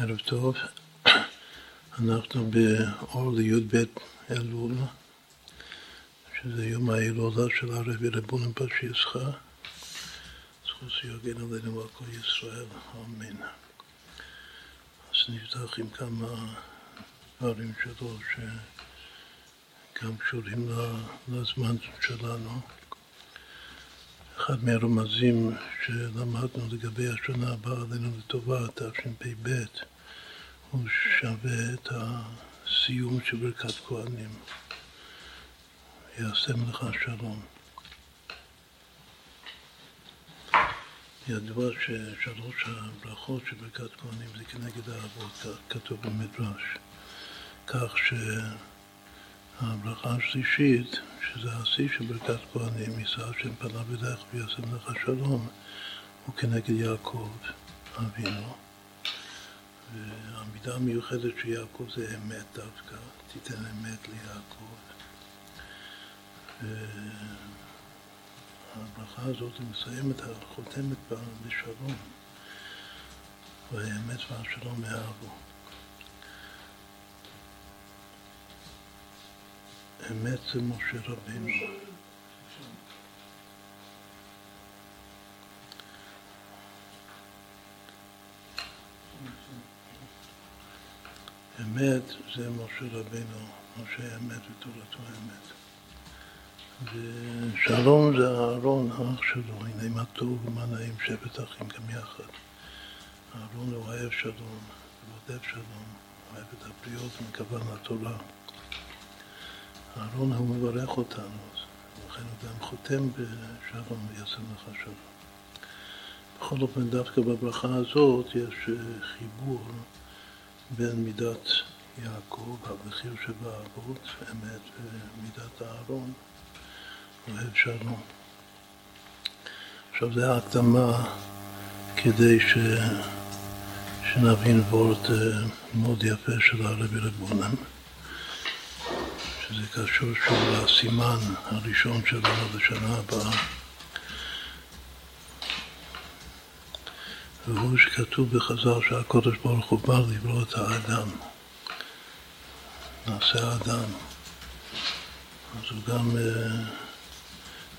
ערב טוב, אנחנו באור לי"ב אלול, שזה יום ההילולה של הרבי רבונם פשיסחה, זכות שיגן עלינו ועל כל ישראל, אמן. אז נפתח עם כמה דברים שלו שגם קשורים לזמן שלנו. אחד מהרמזים שלמדנו לגבי השנה הבאה עלינו לטובה, תשפ"ב, הוא שווה את הסיום של ברכת כהנים. יעשם לך שלום. ידוע ששלוש הברכות של ברכת כהנים זה כנגד האבות, כתוב במדרש. כך שהברכה השלישית שזה השיא של ברכת כהנים, יישא השם פניו אליך ויעשם לך שלום, הוא כנגד יעקב אבינו. והמידה המיוחדת של יעקב זה אמת דווקא, תיתן אמת ליעקב. והברכה הזאת מסיימת, חותמת בשלום, והאמת והשלום יאהבו. אמת זה משה רבינו. אמת זה משה רבינו, משה אמת ותורתו אמת. ושלום זה אהרון, האח שלו, הנה מה טוב ומה נעים שבט אחים גם יחד. אהרון הוא אוהב שלום, רודף שלום, אוהב את הבריות ומכוון לתורה. אהרון הוא מברך אותנו, ולכן הוא גם חותם בשלום ויעשה לך שלום. בכל אופן, דווקא בברכה הזאת יש אה, חיבור בין מידת יעקב, המחיר שבאבות, אמת, ומידת אהרון, אוהב שלום. עכשיו, זו ההקדמה כדי ש... שנבין וורט אה, מאוד יפה של הרבי רבונם. שזה קשור שוב לסימן הראשון שלנו לשנה הבאה. והוא שכתוב בחז"ל שהקודש ברוך הוא בא לברוא את האדם. נעשה האדם. אז הוא גם uh,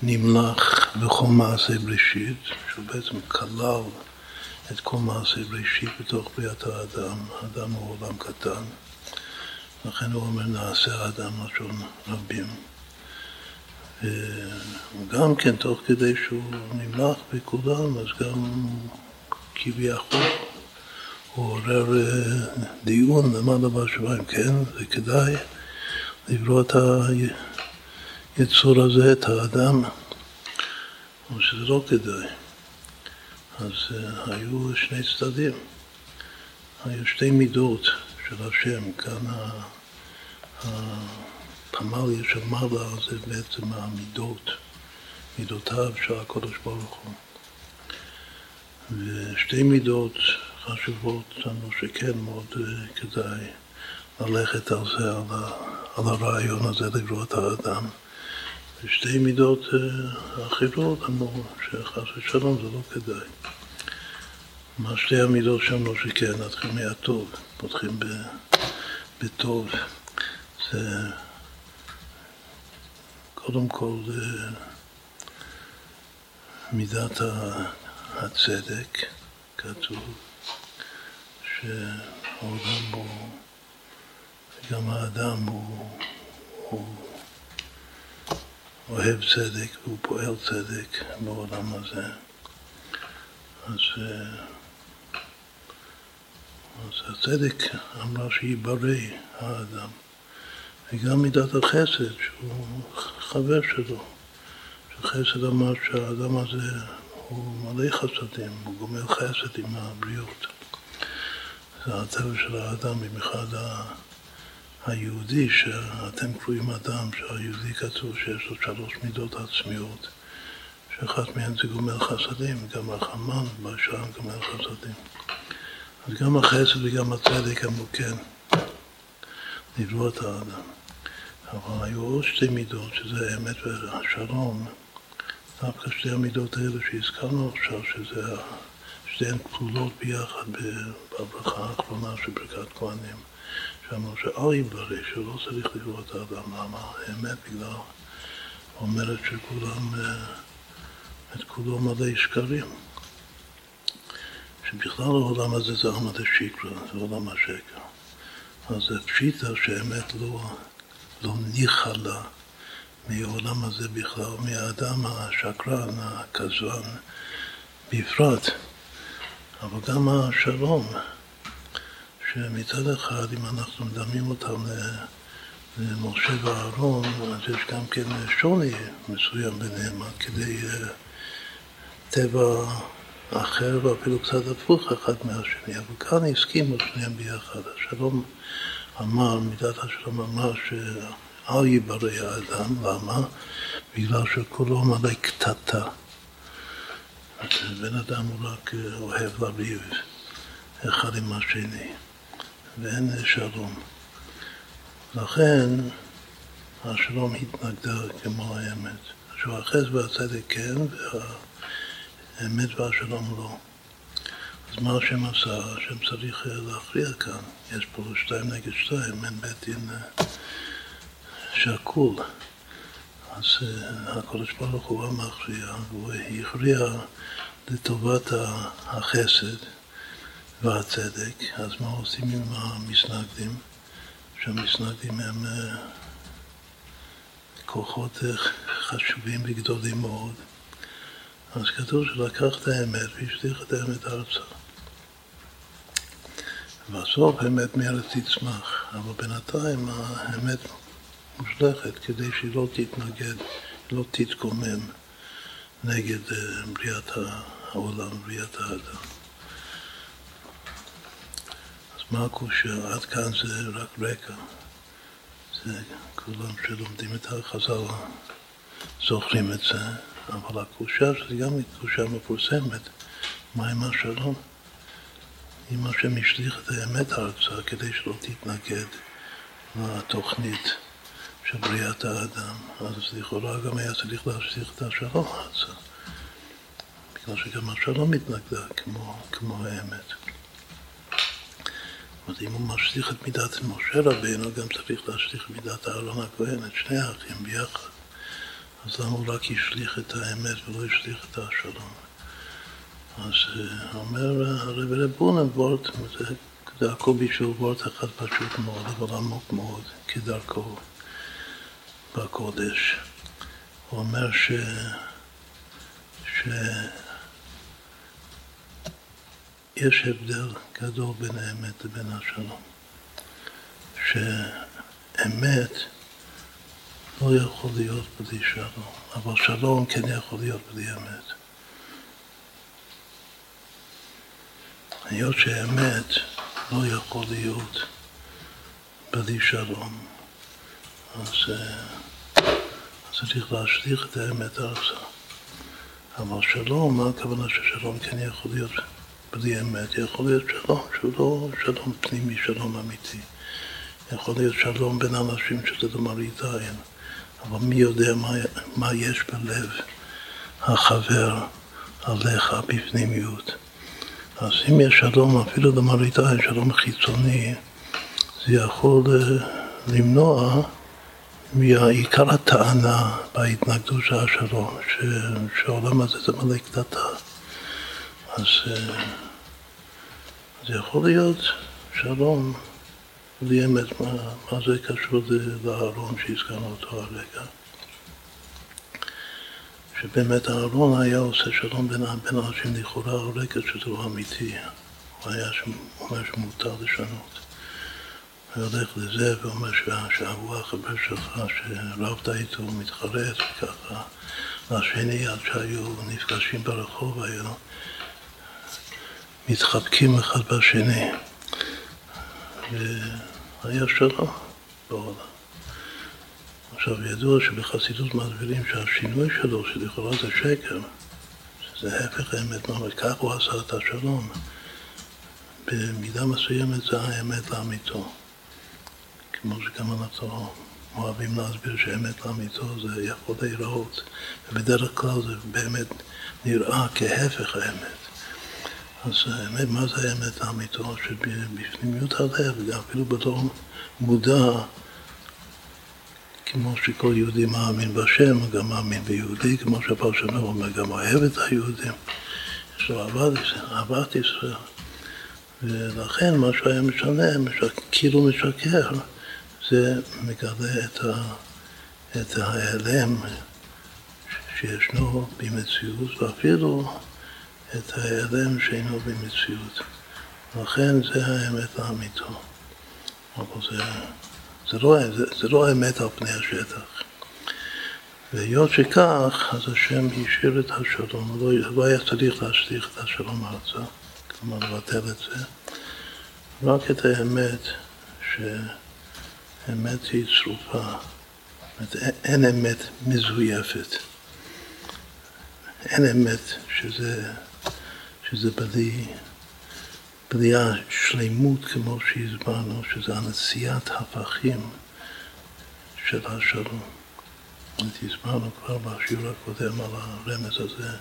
נמלח בכל מעשה בראשית, שהוא בעצם כלל את כל מעשה בראשית בתוך בריאת האדם. האדם הוא עולם קטן. לכן הוא אומר נעשה האדם לשון רבים. וגם כן, תוך כדי שהוא נמלח בכולם, אז גם כביכול הוא עורר אה, דיון למעלה בשבועיים, כן, זה כדאי לברוא את היצור הזה, את האדם, או שזה לא כדאי. אז uh, היו שני צדדים, היו שתי מידות של השם, כאן הפמליה של מעלה זה בעצם המידות, מידותיו של הקודש ברוך הוא. ושתי מידות חשובות לנו שכן מאוד אה, כדאי ללכת על זה, על, ה, על הרעיון הזה את האדם. ושתי מידות אה, אחרות אמרו שחס ושלום זה לא כדאי. מה שתי המידות שלנו שכן, נתחיל מהטוב, פותחים. בטוב זה קודם כל זה מידת הצדק, כתוב שהעולם הוא, גם האדם הוא, הוא אוהב צדק והוא פועל צדק בעולם הזה. אז אז הצדק אמרה שיברא האדם. וגם מידת החסד, שהוא חבר שלו. שחסד אמר שהאדם הזה הוא מלא חסדים, הוא גומל חסד עם הבריות. זה הטבע של האדם, במיוחד היהודי, שאתם קרואים אדם, שהיהודי כתוב שיש לו שלוש מידות עצמיות, שאחת מהן זה גומל חסדים, גם רחמן, בשער גומל חסדים. אז גם החסד וגם הצדק אמרו כן, לברוא את האדם. אבל היו עוד שתי מידות, שזה האמת והשלום. דווקא שתי המידות האלה שהזכרנו עכשיו, שזה שתיהן כלולות ביחד בברכה האחרונה של ברכת כהנים. שאמרו שאל יברא, שהוא לא צריך לברוא את האדם. למה? האמת בגלל אומרת שכולם, את כולו מלא שקרים. שבכלל העולם הזה זה עמד השקרה, זה עולם השקר. אז זה פשיטה שהאמת לא, לא ניחה לה מהעולם הזה בכלל, מהאדם השקרן, הכזרן בפרט, אבל גם השלום, שמצד אחד, אם אנחנו מדמים אותם למשה ואהרון, אז יש גם כן שוני מסוים ביניהם, כדי אה, טבע אחר ואפילו קצת הפוך אחד מהשני, אבל כאן הסכימו שניהם ביחד. השלום אמר, מידת השלום אמר שאל ייברא האדם, למה? בגלל שכולו מלא קטטה. בן אדם הוא רק אוהב לריב אחד עם השני, ואין שלום. לכן השלום התנגדה כמו האמת. שהאחז והצדק כן, והאמת והשלום לא. אז מה השם עשה? השם צריך להכריע כאן. יש פה שתיים נגד שתיים, אין בית דין אה, שקול. אז אה, הקדוש ברוך הוא המכריע, והוא הכריע לטובת החסד והצדק. אז מה עושים עם המסנגדים? שהמסנגדים הם אה, כוחות חשובים וגדולים מאוד. אז כתוב שלקח את האמת והשליך את האמת ארצה. בסוף האמת מארץ תצמח, אבל בינתיים האמת מושלכת כדי שהיא לא תתנגד, לא תתקומם נגד אה, בריאת העולם, בריאת האדם. אז מה הקושה? עד כאן זה רק רקע. זה כולם שלומדים את החז"ל זוכרים את זה, אבל הקושה שזה גם קושה מפורסמת, מה עם השלום? אם השם השליך את האמת ארצה כדי שלא תתנגד לתוכנית של בריאת האדם, אז לכאורה גם היה צריך להשליך את השלום ארצה, בגלל שגם השלום מתנגדה כמו, כמו האמת. אז אם הוא משליך את מידת משה רבינו, גם צריך להשליך את מידת אהרון הכהן, את שני האחים ביחד. אז למה הוא רק השליך את האמת ולא השליך את השלום? אז אה, אומר הרב רב בוננבורט, זה הכל בשביל וורט אחד פשוט מאוד, אבל עמוק מאוד, כדרכו בקודש. הוא אומר ש... ש... יש הבדל גדול בין האמת לבין השלום. שאמת לא יכול להיות בלי שלום, אבל שלום כן יכול להיות בלי אמת. היות שאמת לא יכול להיות בלי שלום, אז, אז צריך להשליך את האמת ארצה. אבל שלום, מה הכוונה ששלום כן יכול להיות בלי אמת? יכול להיות שלום שהוא לא שלום פנימי, שלום אמיתי. יכול להיות שלום בין אנשים שזה למראית עין, אבל מי יודע מה, מה יש בלב החבר עליך בפנימיות. אז אם יש שלום, אפילו למראית עין, שלום חיצוני, זה יכול אה, למנוע מעיקר הטענה בהתנגדות של השלום, שהעולם הזה זה מלא קטטה. אז אה, זה יכול להיות שלום בלי אמת, מה, מה זה קשור לאהרון שהזכרנו אותו הרגע. שבאמת אהרון היה עושה שלום בין, בין אנשים לכאורה רקע שזה לא אמיתי. הוא היה אומר שמותר לשנות. הוא הולך לזה ואומר שההוא החבר שלך שרבת איתו מתחרט וככה לשני עד שהיו נפגשים ברחוב היו מתחבקים אחד בשני והיה שלום בעולם. עכשיו, ידוע שבחסידות מסבירים שהשינוי שלו, שלכאורה זה שקר, שזה ההפך האמת, ממש כך הוא עשה את השלום. במידה מסוימת זה האמת לאמיתו. כמו שגם אנחנו אוהבים להסביר שאמת לאמיתו זה יכול להיראות, ובדרך כלל זה באמת נראה כהפך האמת. אז האמת, מה זה האמת האמיתו? שבפנימיות הלב, אפילו בתור מודע, כמו שכל יהודי מאמין בשם, גם מאמין ביהודי, כמו שהפרשנות אומר, גם אוהב את היהודים. יש לו אהבת ישראל. ולכן מה שהיה משנה, משק, כאילו משקר, זה מגלה את, ה, את ההיעלם שישנו במציאות, ואפילו את ההיעלם שאינו במציאות. לכן זה האמת האמיתו. אבל זה, זה, לא, זה, זה לא האמת על פני השטח. והיות שכך, אז השם השאיר את השלום, לא, לא היה צריך להשליך את השלום ארצה, כלומר לבטל את זה, רק את האמת, שאמת היא צרופה, אין אמת מזויפת, אין אמת שזה, שזה בלי, בלי השלימות כמו שהסברנו, שזה הנשיאת הפכים של השלום. הסברנו כבר בשיעור הקודם על הרמז הזה,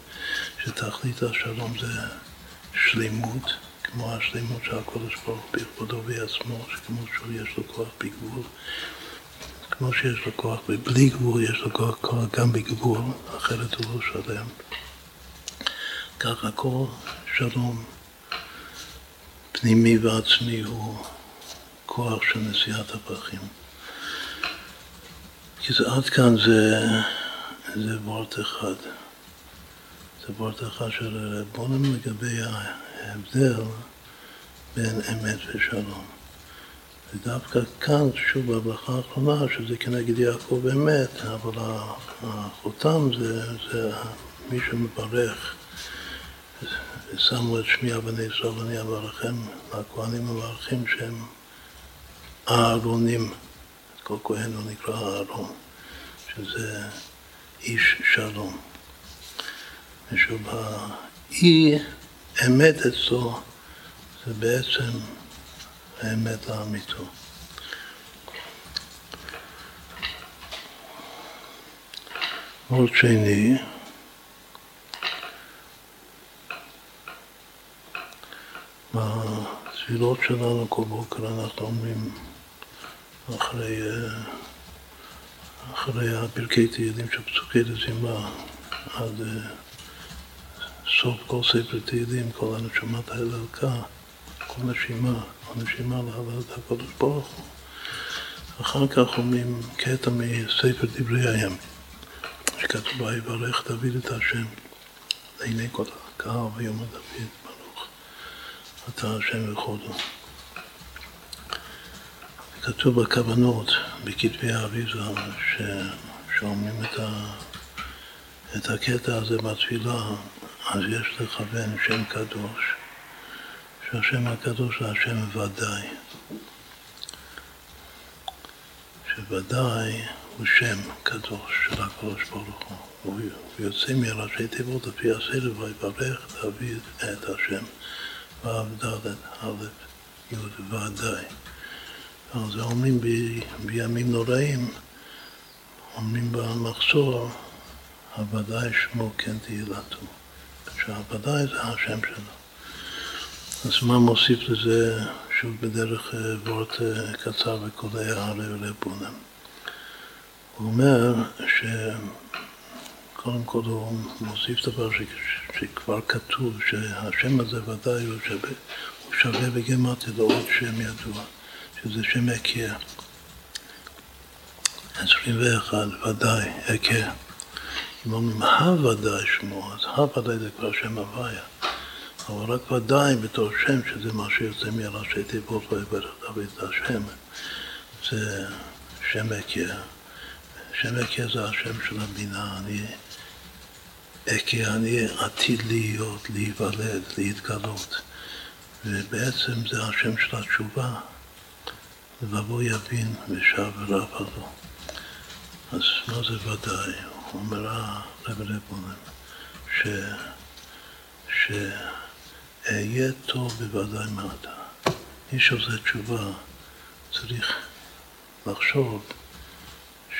שתכלית השלום זה שלמות, כמו השלמות של הקודש ברוך בכבודו בעצמו, שכמו שיש לו כוח בגבול, כמו שיש לו כוח בלי גבול, יש לו כוח, כוח גם בגבול, אחרת הוא לא שלם. ככה כל שלום פנימי ועצמי הוא כוח של נשיאת הפרחים. כי זה עד כאן זה, זה וורט אחד. זה וורט אחד של רבונם לגבי ההבדל בין אמת ושלום. ודווקא כאן, שוב בהברכה האחרונה, שזה כנגד יעקב אמת, אבל החותם זה, זה מי שמברך, ושמו את שמי אבני ישראל ואני אברכם, הכהנים מברכים שהם אהרונים. כל כהן הוא נקרא אהרון, שזה איש שלום. ושוב, האי אמת אצלו זה בעצם האמת האמיתו. עוד שני, בתפילות שלנו כל בוקר אנחנו אומרים אחרי, אה, אחרי הפרקי תהילים של פסוקי דזימה עד אה, סוף כל ספר תהילים, כל הנשמת כל נשימה, כל נשימה להללת הקודש ברוך הוא. אחר כך אומרים קטע מספר דברי הים, שכתוב בה יברך דוד את השם לעיני כל הקהל ויאמר דוד אתה השם וכבודו. כתוב בכוונות, בכתבי האריזה, שאומרים את, ה, את הקטע הזה בתפילה, אז יש לכוון שם קדוש, שהשם הקדוש זה השם ודאי. שוודאי הוא שם קדוש של הקדוש ברוך הוא. הוא יוצא מראשי תיבות לפי הסדר ויברך דוד את השם. ו' ד' א' י' ודאי. אז אומרים בימים נוראים, אומרים במחסור, הוודאי שמו כן תהילתו. שהוודאי זה השם שלו. אז מה מוסיף לזה, שוב בדרך אה, וורט אה, קצר וקולע הרי ולבונם? הוא אומר שקודם כל הוא מוסיף דבר ש... שכבר כתוב, שהשם הזה ודאי הוא שווה, הוא שווה בגמטיה לעוד שם ידוע. שזה שם הכר. 21, ודאי, הכר. אם אומרים הוודאי שמו, אז הוודאי זה כבר שם הוויה. אבל רק ודאי בתור שם, שזה מה שיוצא מראשי תיבות ויברך דוד השם, זה שם הכר. שם הכר זה השם של הבינה. אני הכר, אני עתיד להיות, להיוולד, להתגלות. ובעצם זה השם של התשובה. לבוא יבין ושב ורב הזו. אז מה זה ודאי? הוא אומר הרב רבונן, ש... שאהיה טוב בוודאי מעתה. מי שעושה תשובה צריך לחשוב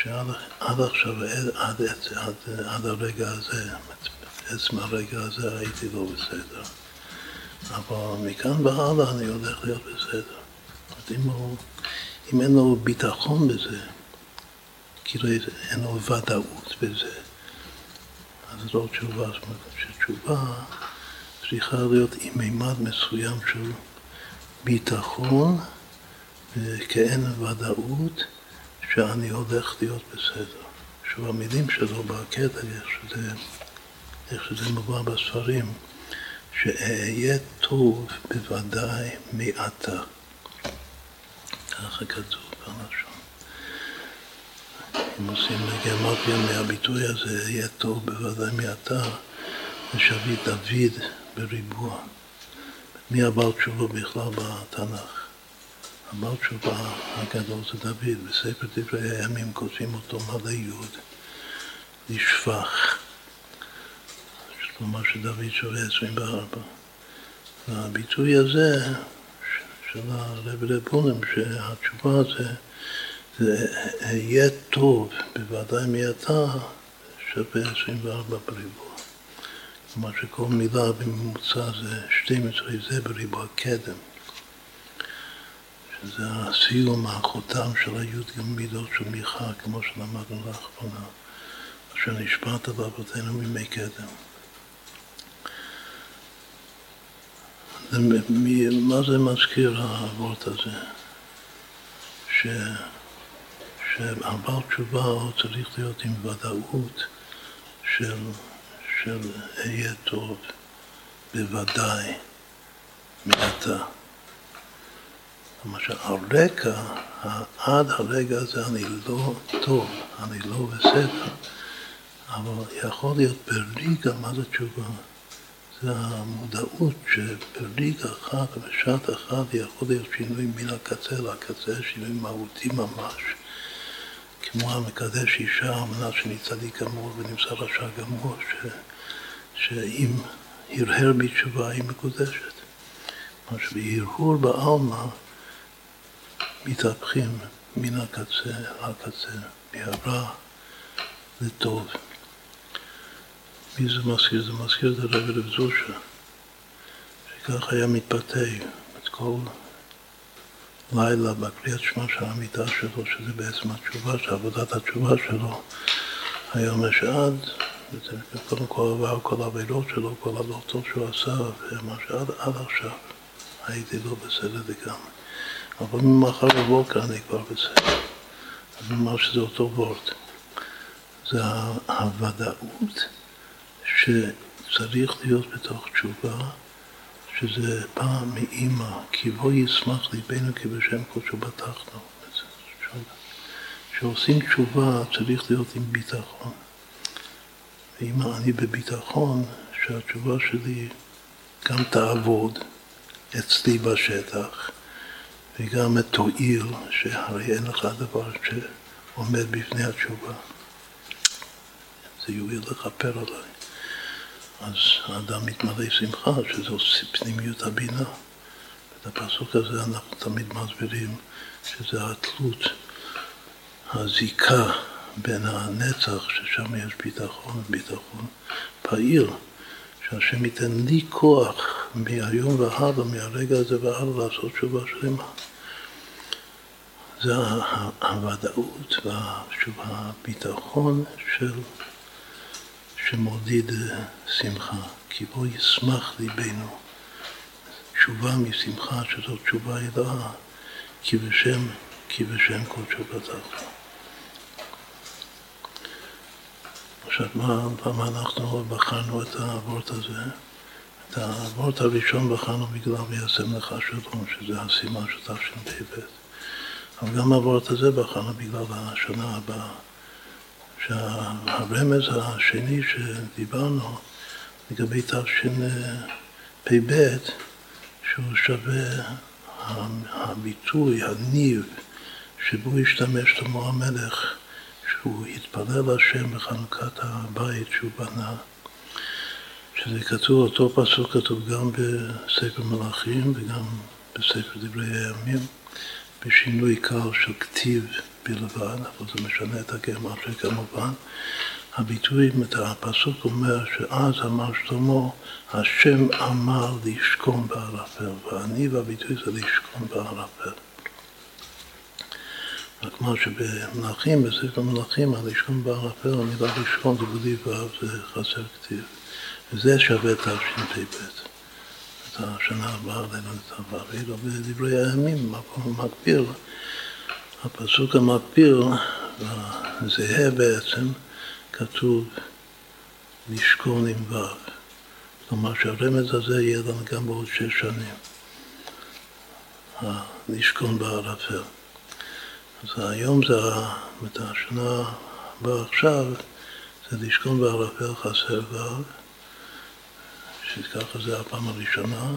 שעד עכשיו, עד, עד, עד, עד הרגע הזה, עצם הרגע הזה הייתי לא בסדר. אבל מכאן והלאה אני הולך להיות בסדר. אם, הוא, אם אין לו ביטחון בזה, כאילו אין לו ודאות בזה, אז לא תשובה. זאת אומרת שתשובה צריכה להיות עם מימד מסוים של ביטחון וכאין ודאות שאני הולך להיות בסדר. שוב, המילים שלו בקטע, איך שזה, איך שזה מובא בספרים, שאהיה טוב בוודאי מעתה. ככה כתוב בלשון. אם עושים גרמטיה מהביטוי הזה, אהיה טוב בוודאי מעתה, זה דוד בריבוע. מי הבעל תשובה בכלל בתנ"ך? הבעל תשובה הגדול זה דוד, בספר דברי הימים כותבים אותו מלא יוד, לשפח. כלומר שדוד שווה 24. והביטוי הזה של הרב רבונים, שהתשובה זה, זה יהיה טוב, בוודאי מעתה שווה 24 בריבוע. כלומר שכל מילה בממוצע זה 12, זה בריבוע קדם. שזה הסיום, החותם של היוד גם מידות של מיכה, כמו שלמדנו לאחרונה, אשר נשבעת לאבותינו מימי קדם. מה זה מזכיר האבות הזה? ש... שהבעל תשובה הוא צריך להיות עם ודאות של, של אהיה טוב, בוודאי, מעתה. למשל, הרקע, עד הרגע הזה אני לא טוב, אני לא בסדר, אבל יכול להיות ברגע מה זה תשובה. זה המודעות שברגע אחד, בשעת אחת, יכול להיות שינוי מן הקצה לקצה, שינוי מהותי ממש. כמו המקדש אישה, מנת שניצדי גמור ונמצא רשע גמור, ש... שאם הרהר בתשובה היא מקודשת. מה שבהרהור בעלמא מתהפכים מן הקצה לקצה, מהרע לטוב. מי זה מזכיר? זה מזכיר את הרב רב זושה, שכך היה מתבטא את כל לילה בקריאת שמע של המיטה שלו, שזה בעצם התשובה, שעבודת התשובה שלו, היה אומר שעד, קודם כל עבר כל העבירות שלו, כל הלא שהוא עשה, ומה שעד עד עכשיו הייתי לא בסדר לגמרי. אבל ממחר בבוקר אני כבר בסדר. אז נאמר שזה אותו וורט. זה הוודאות שצריך להיות בתוך תשובה, שזה בא מאימא, כי בוא ישמח ליבנו כי בשם קודשו בטחנו. כשעושים תשובה צריך להיות עם ביטחון. ואם אני בביטחון, שהתשובה שלי גם תעבוד אצלי בשטח, וגם תועיל, שהרי אין לך דבר שעומד בפני התשובה. זה יועיל לכפר עליי. אז האדם מתמלא שמחה, שזו פנימיות הבינה. את הפסוק הזה אנחנו תמיד מסבירים שזה התלות, הזיקה בין הנצח, ששם יש ביטחון, ביטחון פעיל, שהשם ייתן לי כוח מהיום והלאה, מהרגע הזה והלאה, לעשות תשובה שלמה. זה הוודאות והביטחון של שמוליד אה, שמחה, כי בו ישמח ליבנו. תשובה משמחה, שזו תשובה אלוהה, כי בשם, כי בשם כל תשובתך. עכשיו, מה, פעם אנחנו בחנו את האבות הזה? את האבות הראשון בחנו בגלל וישם לך שלום, שזה הסימן של תשפ"ב. אבל גם האבות הזה בחנו בגלל השנה הבאה. שהרמז השני שדיברנו לגבי תשפ"ב, שהוא שווה הביטוי, הניב, שבו השתמש שלמה המלך, שהוא התפלל השם בחנוכת הבית שהוא בנה, שזה כתוב, אותו פסוק כתוב גם בספר מלאכים וגם בספר דברי הימים, בשינוי קל של כתיב בלבד, אבל זה משנה את הגרמטיה כמובן. הביטוי, הפסוק אומר שאז אמר שלמה, השם אמר לשכון בערפל, ואני והביטוי זה לשכון בערפל. רק מה שבמלכים, בספר מלכים, הלשכון בערפל, המילה לשכון זה בלי ו' זה חסר כתיב. וזה שווה תשפ"ב. את השנה הבאה עלינו לטובה. ואילו בדברי הימים, מקום מקביל, הפסוק המקביל, זהה בעצם, כתוב לשכון עם ו'. כלומר שהרמז הזה יהיה לנו גם בעוד שש שנים. לשכון בערפל. אז היום זה, את השנה הבאה עכשיו, זה לשכון בערפל חסר ו', שככה זה הפעם הראשונה,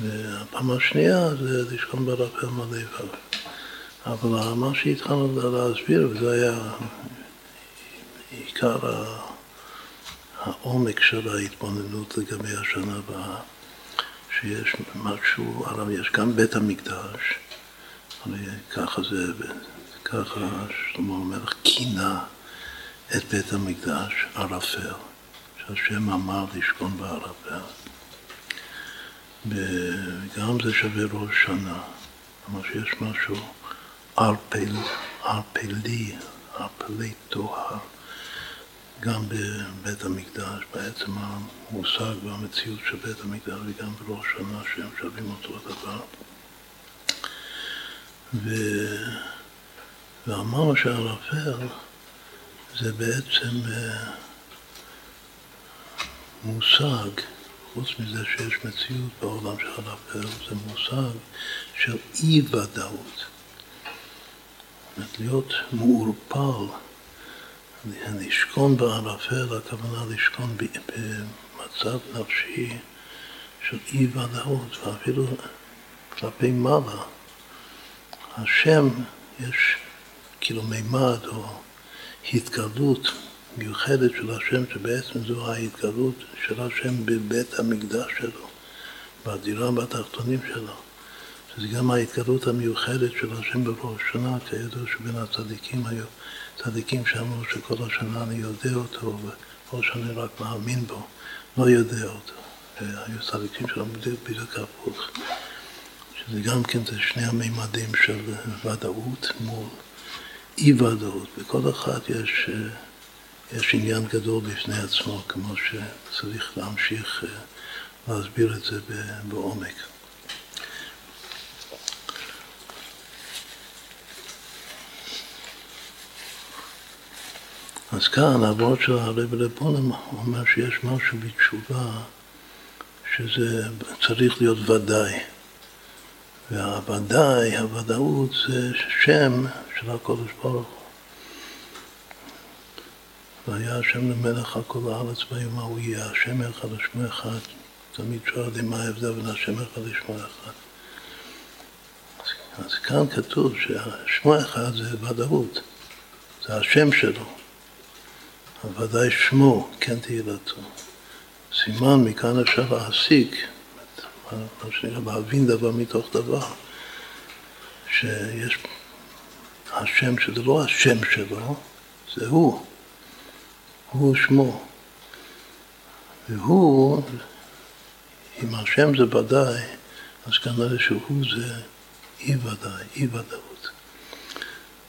והפעם השנייה זה לשכון בערפל מלא ו'. אבל מה שהתחלנו להסביר, וזה היה עיקר העומק של ההתבוננות לגבי השנה הבאה, שיש משהו, הרב, יש גם בית המקדש, ככה זה, ככה שלמה המלך כינה את בית המקדש ערפל, שהשם אמר לשכון בערפל. וגם זה שווה ראש שנה, כלומר שיש משהו ערפל, ערפלי, ערפלי טוהר, גם בבית המקדש, בעצם המושג והמציאות של בית המקדש וגם בראש שנה שהם שווים אותו הדבר. ו... ואמרנו שהערפל זה בעצם אה, מושג, חוץ מזה שיש מציאות בעולם של ערפל, זה מושג של אי ודאות. זאת להיות מעורפל, לשכון בערפל, הכוונה לשכון במצב נפשי של אי ודאות, ואפילו כלפי מעלה. השם, יש כאילו מימד או התגלות מיוחדת של השם, שבעצם זו ההתגלות של השם בבית המקדש שלו, בדירה בתחתונים שלו. שזה גם ההתגלות המיוחדת של השם בראש שנה, כידוע שבין הצדיקים היו צדיקים שאמרו שכל השנה אני יודע אותו, וכל שנה רק מאמין בו, לא יודע אותו. היו צדיקים שאמרו בדיוק הפוך. שזה גם כן זה שני המימדים של ודאות מול אי ודאות. בכל אחד יש, יש עניין גדול בפני עצמו, כמו שצריך להמשיך אה, להסביר את זה בעומק. אז כאן הוורד של הרב לבונם אומר שיש משהו בתשובה שזה צריך להיות ודאי. והוודאי, הוודאות זה שם של הקודש ברוך. והיה השם למלך הכל הארץ ביום ההוא יהיה השם אחד לשמו אחד. תמיד שואלים מה ההבדל בין השם אחד לשמו אחד. אז כאן כתוב שהשמו אחד זה ודאות, זה השם שלו. ודאי שמו, כן תהילתו. סימן מכאן אפשר להסיק מה שנקרא להבין דבר מתוך דבר, שיש השם שזה לא השם שלו, זה הוא, הוא שמו. והוא, אם השם זה ודאי, אז כנראה שהוא זה אי ודאי, אי ודאות.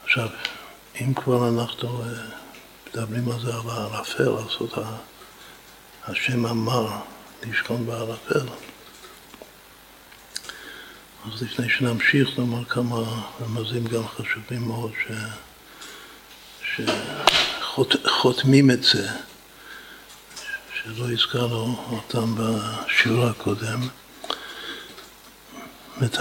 עכשיו, אם כבר אנחנו אה, מדברים על זה, על הערפל, לעשות השם אמר לשכון בערפל, אז לפני שנמשיך נאמר כמה רמזים גם חשובים מאוד ש... שחותמים את זה, שלא הזכרנו אותם בשיעור הקודם. את.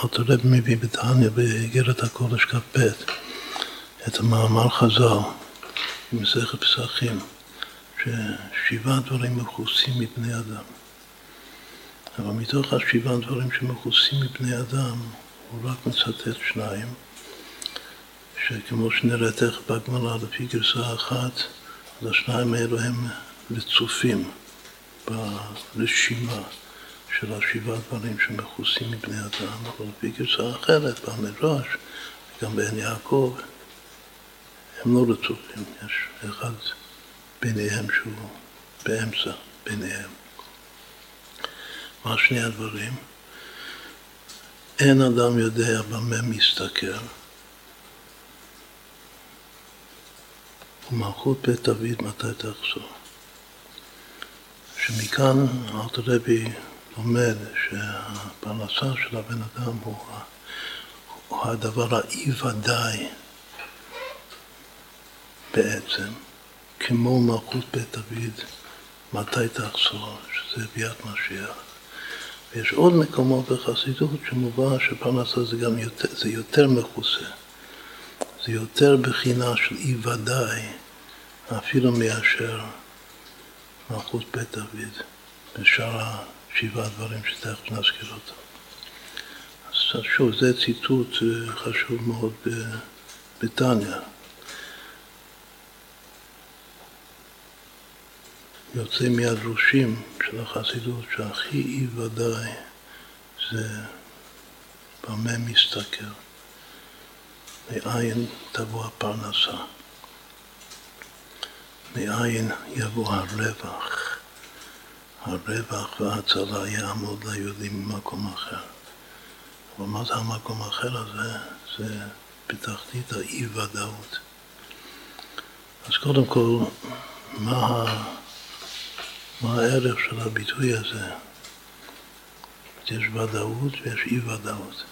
הרב מביא בתניא באיגרת הקודש כ"ב את המאמר חז"ל במסכת פסחים, ששבעה דברים מכוסים מפני אדם. אבל מתוך השבעה דברים שמכוסים מפני אדם, הוא רק מצטט שניים, שכמו שנראה תכף בגמרא לפי גרסה אחת, אז השניים האלו הם רצופים ברשימה של השבעה דברים שמכוסים מפני אדם, אבל לפי גרסה אחרת, במדרש, גם בעין יעקב, הם לא רצופים, יש אחד ביניהם שהוא באמצע ביניהם. מה שני הדברים? אין אדם יודע במה מסתכל. ומלכות בית דוד מתי תחזור. שמכאן אלתר רבי לומד שהפרנסה של הבן אדם הוא, הוא הדבר האי ודאי בעצם, כמו מלכות בית דוד, מתי תחזור, שזה ביאת משיח. ויש עוד מקומות בחסידות שמובא שפרנסה זה גם יותר, זה יותר מכוסה. זה יותר בחינה של אי ודאי, אפילו מאשר מלכות בית דוד, בשאר השבעה דברים שתכף נזכיר אותם. אז שוב, זה ציטוט אה, חשוב מאוד בתניא. יוצא מהדרושים של החסידות שהכי אי ודאי זה במה מסתכל. מאין תבוא הפרנסה, מאין יבוא הרווח. הרווח וההצלה יעמוד ליהודים במקום אחר. אבל מה זה המקום האחר הזה? זה בתחתית האי-ודאות. אז קודם כל, מה, מה הערך של הביטוי הזה? יש ודאות ויש אי-ודאות.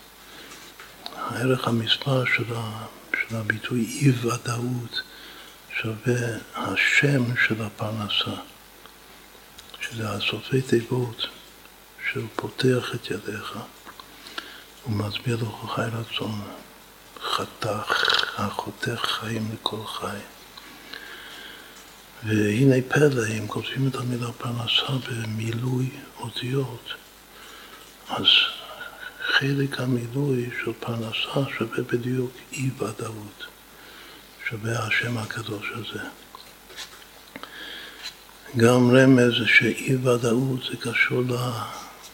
הערך המספר של, ה, של הביטוי אי-ודאות שווה השם של הפרנסה, שזה הסופי תיבות שהוא פותח את ידיך ומסביר לך חי רצון, חתך, החותך חיים לכל חי. והנה פלא, אם כותבים את המילה פרנסה במילוי אותיות, אז חלק המילוי של פרנסה שווה בדיוק אי ודאות, שווה השם הקדוש הזה. גם רמז שאי ודאות זה קשור ל,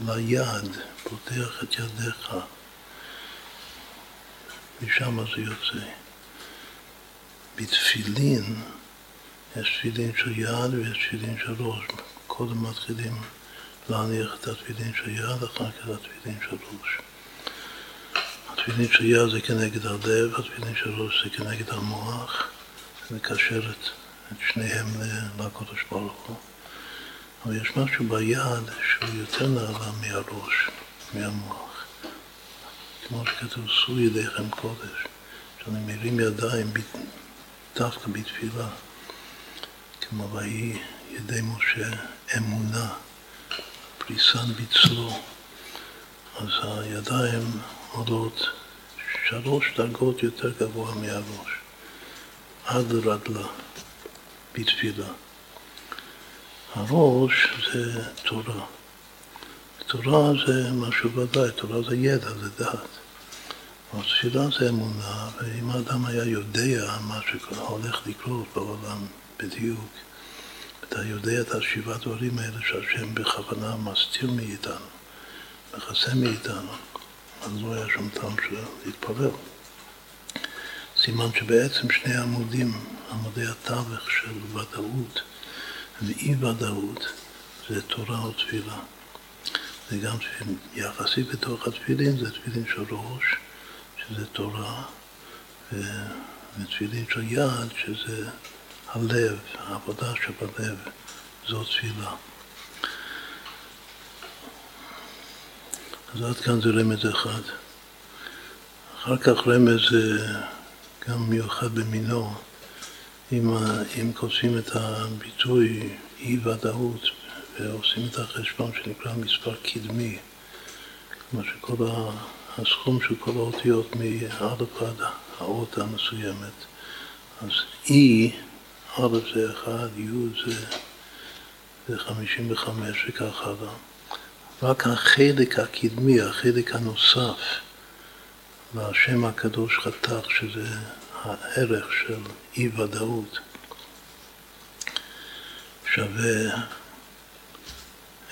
ליד, פותח את ידיך, משם זה יוצא. בתפילין יש תפילין של יד ויש תפילין של ראש. קודם מתחילים להניח את התפילין של יד, אחר כך התפילין של ראש. התפילין של יד זה כנגד הלב, התפילין של ראש זה כנגד המוח, מקשר את, את שניהם לקודש ברוך הוא. אבל יש משהו ביד שהוא יותר נעלה מהראש, מהמוח. כמו שכתוב, שאו ידיכם קודש, שאני מרים ידיים דווקא בתפילה, כמו ויהי ידי משה אמונה. פריסן בצלו, אז הידיים עולות שלוש דרגות יותר גבוה מהראש, עד רדלה בתפילה. הראש זה תורה. תורה זה משהו ודאי, תורה זה ידע, זה דעת. אבל תפילה זה אמונה, ואם האדם היה יודע מה שהולך לקרות בעולם בדיוק, אתה יודע את השבעה דברים האלה שהשם בכוונה מסתיר מאיתנו, מכסה מאיתנו, אז לא היה שום טעם של להתפלל. סימן שבעצם שני עמודים, עמודי התווך של ודאות ואי ודאות, זה תורה או תפילה. זה גם יחסי בתוך התפילין, זה תפילין של ראש, שזה תורה, ותפילין של יד, שזה הלב, העבודה שבלב, זו תפילה. אז עד כאן זה רמז אחד. אחר כך רמז גם מיוחד במינו, אם, אם כותבים את הביטוי אי ודאות ועושים את החשבון שנקרא מספר קדמי, כלומר שכל הסכום של כל האותיות מא' עד האות המסוימת, אז אי א' זה אחד, י' זה, זה 55 וכך הלאה. רק החלק הקדמי, החלק הנוסף לשם הקדוש חתך, שזה הערך של אי ודאות, שווה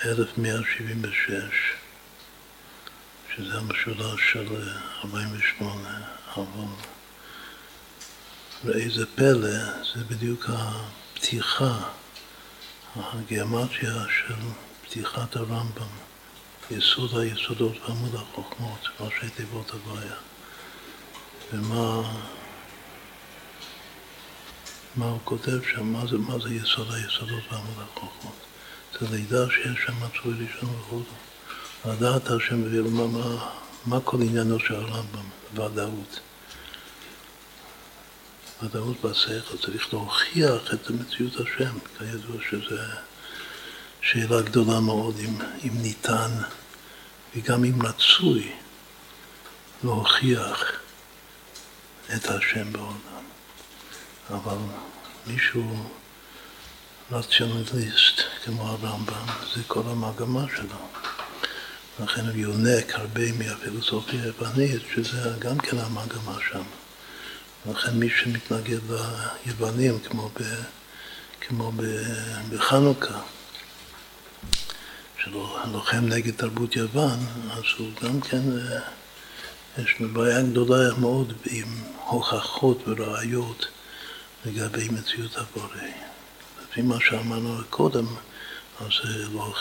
1176, שזה המשולש של 48, אבל ואיזה פלא, זה בדיוק הפתיחה, הגיאומטיה של פתיחת הרמב"ם, יסוד היסודות ועמוד החוכמות, ראשי תיבות הבעיה. ומה מה הוא כותב שם, מה זה, מה זה יסוד היסודות ועמוד החוכמות. זה לידע שיש שם מצוי ראשון וכו'. לדעת השם ומה מה, מה כל עניינו של הרמב"ם, ודאות. ודאות בשכל, צריך להוכיח את מציאות השם, כידוע שזו שאלה גדולה מאוד אם, אם ניתן וגם אם רצוי להוכיח את השם בעולם. אבל מישהו רציונליסט כמו הרמב"ם, זה כל המגמה שלו. לכן הוא יונק הרבה מהפילוסופיה היוונית, שזה גם כן המגמה שם. לכן מי שמתנגד ליוונים, כמו, ב, כמו ב, בחנוכה, שלוחם נגד תרבות יוון, אז הוא גם כן, אה, יש לו בעיה גדולה מאוד עם הוכחות וראיות לגבי מציאות הבורא. לפי מה שאמרנו קודם, אז לא,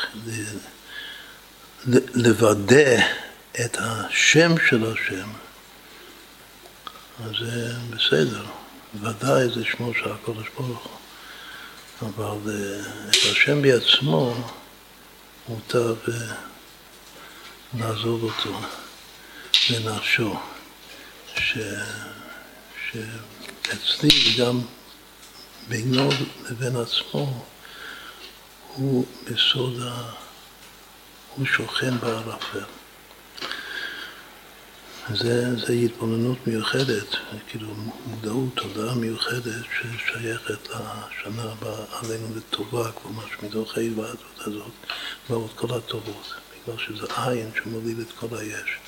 לוודא את השם של השם, אז זה בסדר, ודאי זה שמו של הקודש ברוך הוא, אבל אה, את השם בעצמו מוטב אה, לעזוב אותו לנפשו, ש... שאצלי וגם בינו לבין עצמו הוא בסוד ה... הוא שוכן בערפל. זה, זה התבוננות מיוחדת, כאילו מודעות, תודעה מיוחדת ששייכת לשנה הבאה עלינו לטובה, כמו מה שמתוך ההתוועדות הזאת, ועוד כל הטובות, בגלל שזה עין שמוליד את כל היש.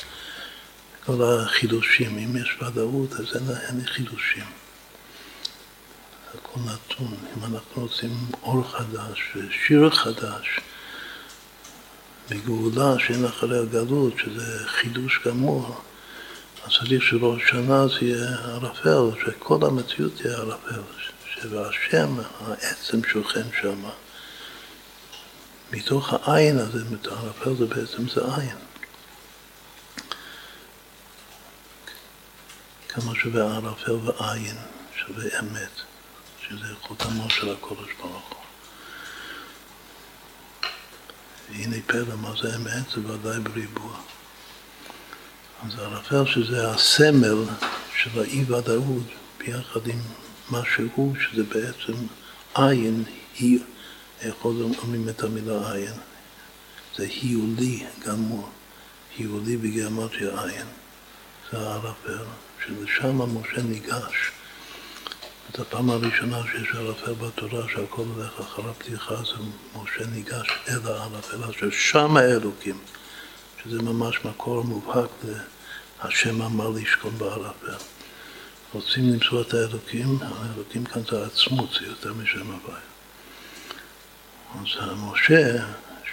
כל החידושים, אם יש ודאות אז אין, אין חידושים. הכל נתון. אם אנחנו רוצים אור חדש, שיר חדש, בגאולה שאין אחריה גלות, שזה חידוש גמור, אז צריך שראש שנה זה יהיה ערפל, שכל המציאות תהיה ערפל, שבהשם העצם שוכן שם. מתוך העין הזה, ערפל זה בעצם זה עין. כמה שווה ערפל ועין, שווה אמת, שזה חותמו של הקודש ברוך הוא. והנה פלא, מה זה אמת? זה ודאי בריבוע. אז הערפל שזה הסמל של האי-ודאות ביחד עם מה שהוא, שזה בעצם עין, היא, איך אומרים את המילה עין? זה היולי גמור, היולי בגיאומטיה עין, זה הערפל, שלשם משה ניגש. זאת הפעם הראשונה שיש ערפל בתורה שהכל הולך אחר הפתיחה, זה משה ניגש אל הערפל, ששם האלוקים. שזה ממש מקור מובהק להשם אמר לשכון בערפל. רוצים למצוא את האלוקים, האלוקים כאן זה העצמות, זה יותר משם הוויה. אז המשה,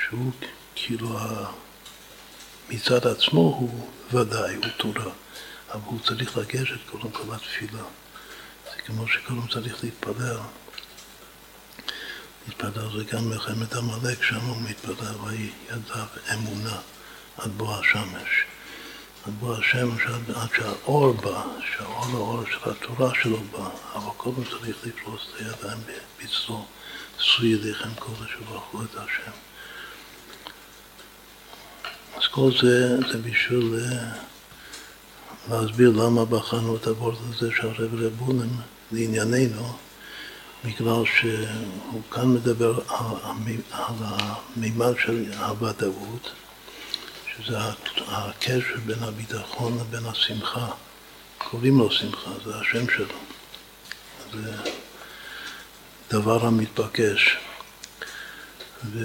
שהוא כאילו מצד עצמו הוא ודאי, הוא תורה, אבל הוא צריך לגשת קודם כל לתפילה. זה כמו שקודם צריך להתפלל. להתפלל זה גם מלחמת עמלק, שם הוא מתפלל, ויהי ידיו אמונה. עד בוא השמש. עד בוא השמש, עד, עד שהאור בא, שהאור האור של התורה שלו בא, אבל קודם צריך לפרוס את הידיים בצלו, שאו ידיכם קודש וברכו את השם. אז כל זה, זה בשביל אה, להסביר למה בחרנו את הוורד הזה של הרב רבונם לענייננו, בגלל שהוא כאן מדבר על, על המימד של הוודאות. שזה הקשר בין הביטחון לבין השמחה. קוראים לו שמחה, זה השם שלו. זה דבר המתבקש. ו...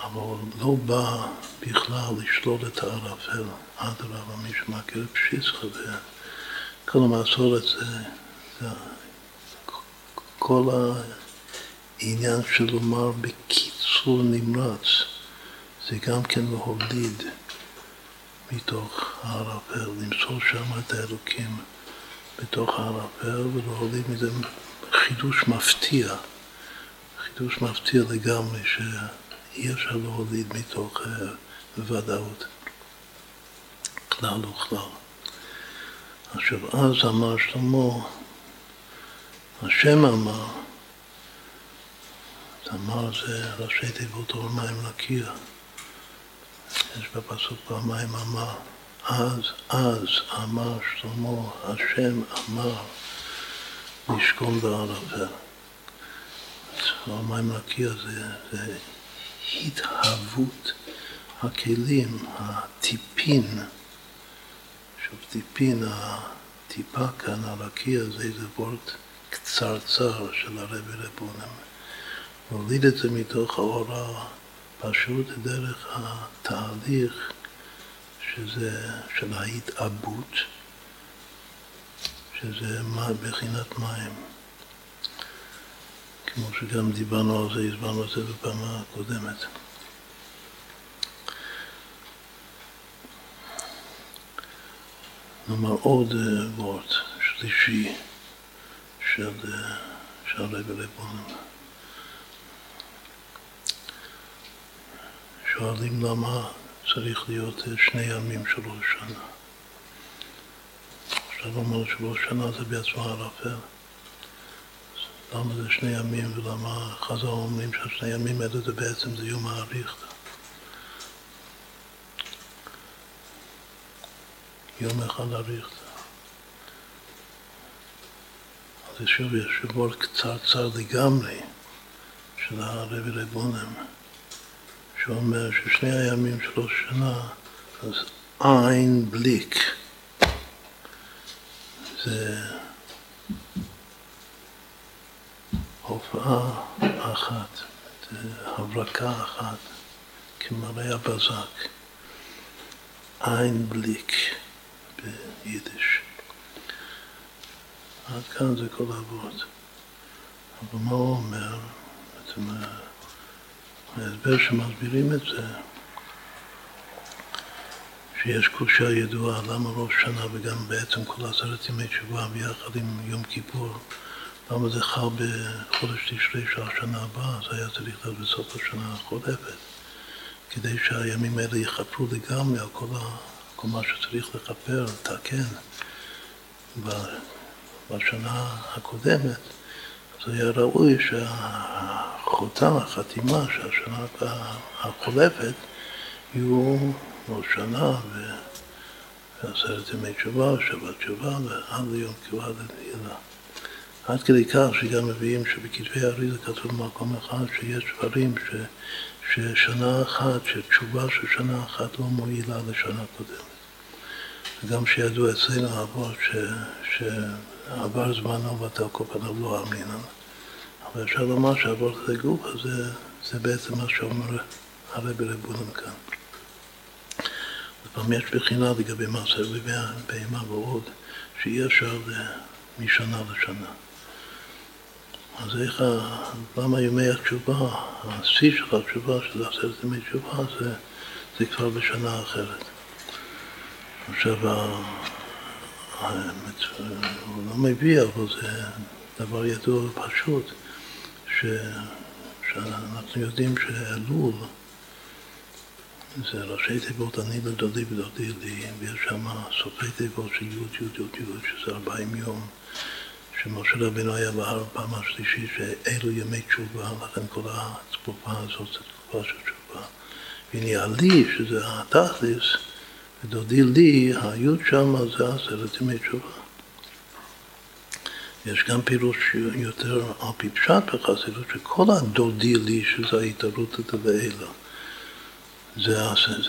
אבל לא בא בכלל לשלול את הערפל, אדרבה, מי שמכיר פשיסחה וכל המסורת זה, זה כל העניין של לומר בקיצור נמרץ. זה גם כן להוליד מתוך הערפל, למצוא שם את האלוקים בתוך הערפל ולהוליד מזה חידוש מפתיע, חידוש מפתיע לגמרי שאי אפשר להוליד מתוך uh, ודאות, כלל וכלל. עכשיו אז אמר שלמה, השם אמר, אמר זה ראשי תיבות אור מים לקיה. יש בפסוק פעמיים אמר, אז, אז אמר שלמה, השם אמר לשכון בערפל. מים לקיה זה, זה התהוות הכלים, הטיפין, שוב טיפין, הטיפה כאן, הרקיע זה איזה וורט קצרצר של הרבי רבונם. להוליד את זה מתוך האורה פשוט דרך התהליך שזה של ההתעבות, שזה בחינת מים. כמו שגם דיברנו על זה, הסברנו על זה בפעם הקודמת. נאמר עוד וורט שלישי של, של הרב שואלים למה צריך להיות שני ימים של ראש שנה. עכשיו אומר שראש שנה זה בעצמו ערפל. למה זה שני ימים ולמה חז"ל אומרים שהשני ימים האלה זה בעצם זה יום האריכתא. יום אחד אריכתא. אז שוב יש שובור קצרצר לגמרי של הרבי רבונם. שאומר ששני הימים של השנה, אז עין בליק זה הופעה אחת, הברקה אחת, כמראה הבזק, עין בליק ביידיש. עד כאן זה כל אבות. אבל מה הוא אומר? בעצם ההסבר שמסבירים את זה, שיש קושה ידועה למה ראש שנה וגם בעצם כל עשרת ימי תשובה ביחד עם יום כיפור, למה זה חל בחודש תשרי של השנה הבאה, זה היה צריך להיות בסוף השנה החולפת, כדי שהימים האלה יכפרו לגמרי על כל, ה, כל מה שצריך לכפר, לתקן בשנה הקודמת. אז היה ראוי שהחותם, החתימה של השנה החולפת יהיו ראש שנה ועשרת ימי תשובה, שבת תשובה, ועד ליום כיבוד הנעילה. עד כדי כך שגם מביאים שבכתבי האריזה כתוב במקום אחד שיש דברים ש, ששנה אחת, שתשובה של שנה אחת לא מועילה לשנה קודמת. וגם שידוע אצלנו אבות שעבר זמנו ואתה כל פניו לא אמינן. אבל אפשר לומר שעבור את הגוף הזה, זה בעצם מה שאומר הרבי רבונם כאן. לפעמים יש בחינה לגבי מעשר בהמה ועוד, שאי אפשר משנה לשנה. אז איך, למה ימי התשובה, השיא של התשובה, שזה עשרת ימי תשובה, זה, זה כבר בשנה אחרת. עכשיו, הוא לא מביא, אבל זה דבר ידוע ופשוט, ש, שאנחנו יודעים שאלול זה ראשי תיבות אני לדודי ודודי לי, ויש שם סופי תיבות של י' י' י' י', שזה ארבעים יום, שמשה רבינו היה בהר פעם השלישית, שאלו ימי תשובה, לכן כל התקופה הזאת זה תקופה של תשובה. והנה עלי, שזה התכלס, ודודי לי, היוד שם זה עשרת ימי תשובה. יש גם פירוש יותר על פי פשט בחסידות, שכל הדודי לי, שזה ההתערות לעילה, זה,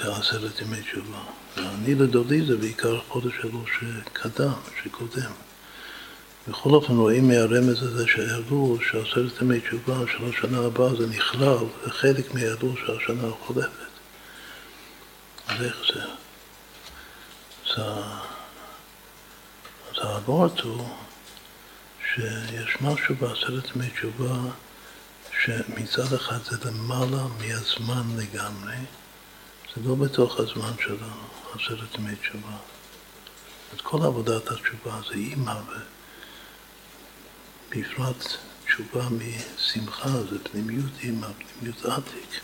זה עשרת ימי תשובה. ואני לדודי זה בעיקר חודש אלו שקדם, שקודם. בכל אופן רואים מהרמז הזה שהעלו שעשרת ימי תשובה של השנה הבאה זה נכלל, זה חלק מהעלו של השנה החולפת. אז איך זה? אז האבורט הוא שיש משהו בעשרת ימי תשובה שמצד אחד זה למעלה מהזמן לגמרי, זה לא בתוך הזמן שלנו, עשרת ימי תשובה. את כל עבודת התשובה זה אימא, ובפרט תשובה משמחה זה פנימיות אימא, פנימיות עתיק.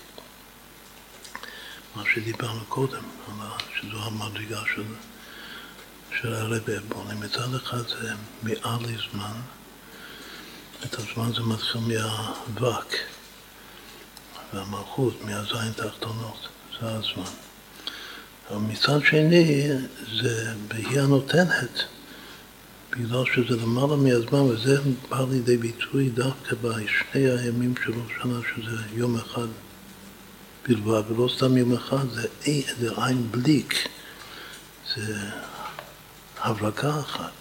מה שדיברנו קודם, שזו המדרגה של, של הרבי בונה. מצד אחד זה מעל לזמן, את הזמן זה מתחיל מהווק והמלכות, מהזין תחתונות, זה הזמן. אבל מצד שני, זה בהיא הנותנת, בגלל שזה למעלה מהזמן, וזה בא לידי ביטוי דווקא בשני הימים של ראש שנה, שזה יום אחד בלבד, ולא סתם יום אחד, זה, זה עין בליק, זה הברקה אחת.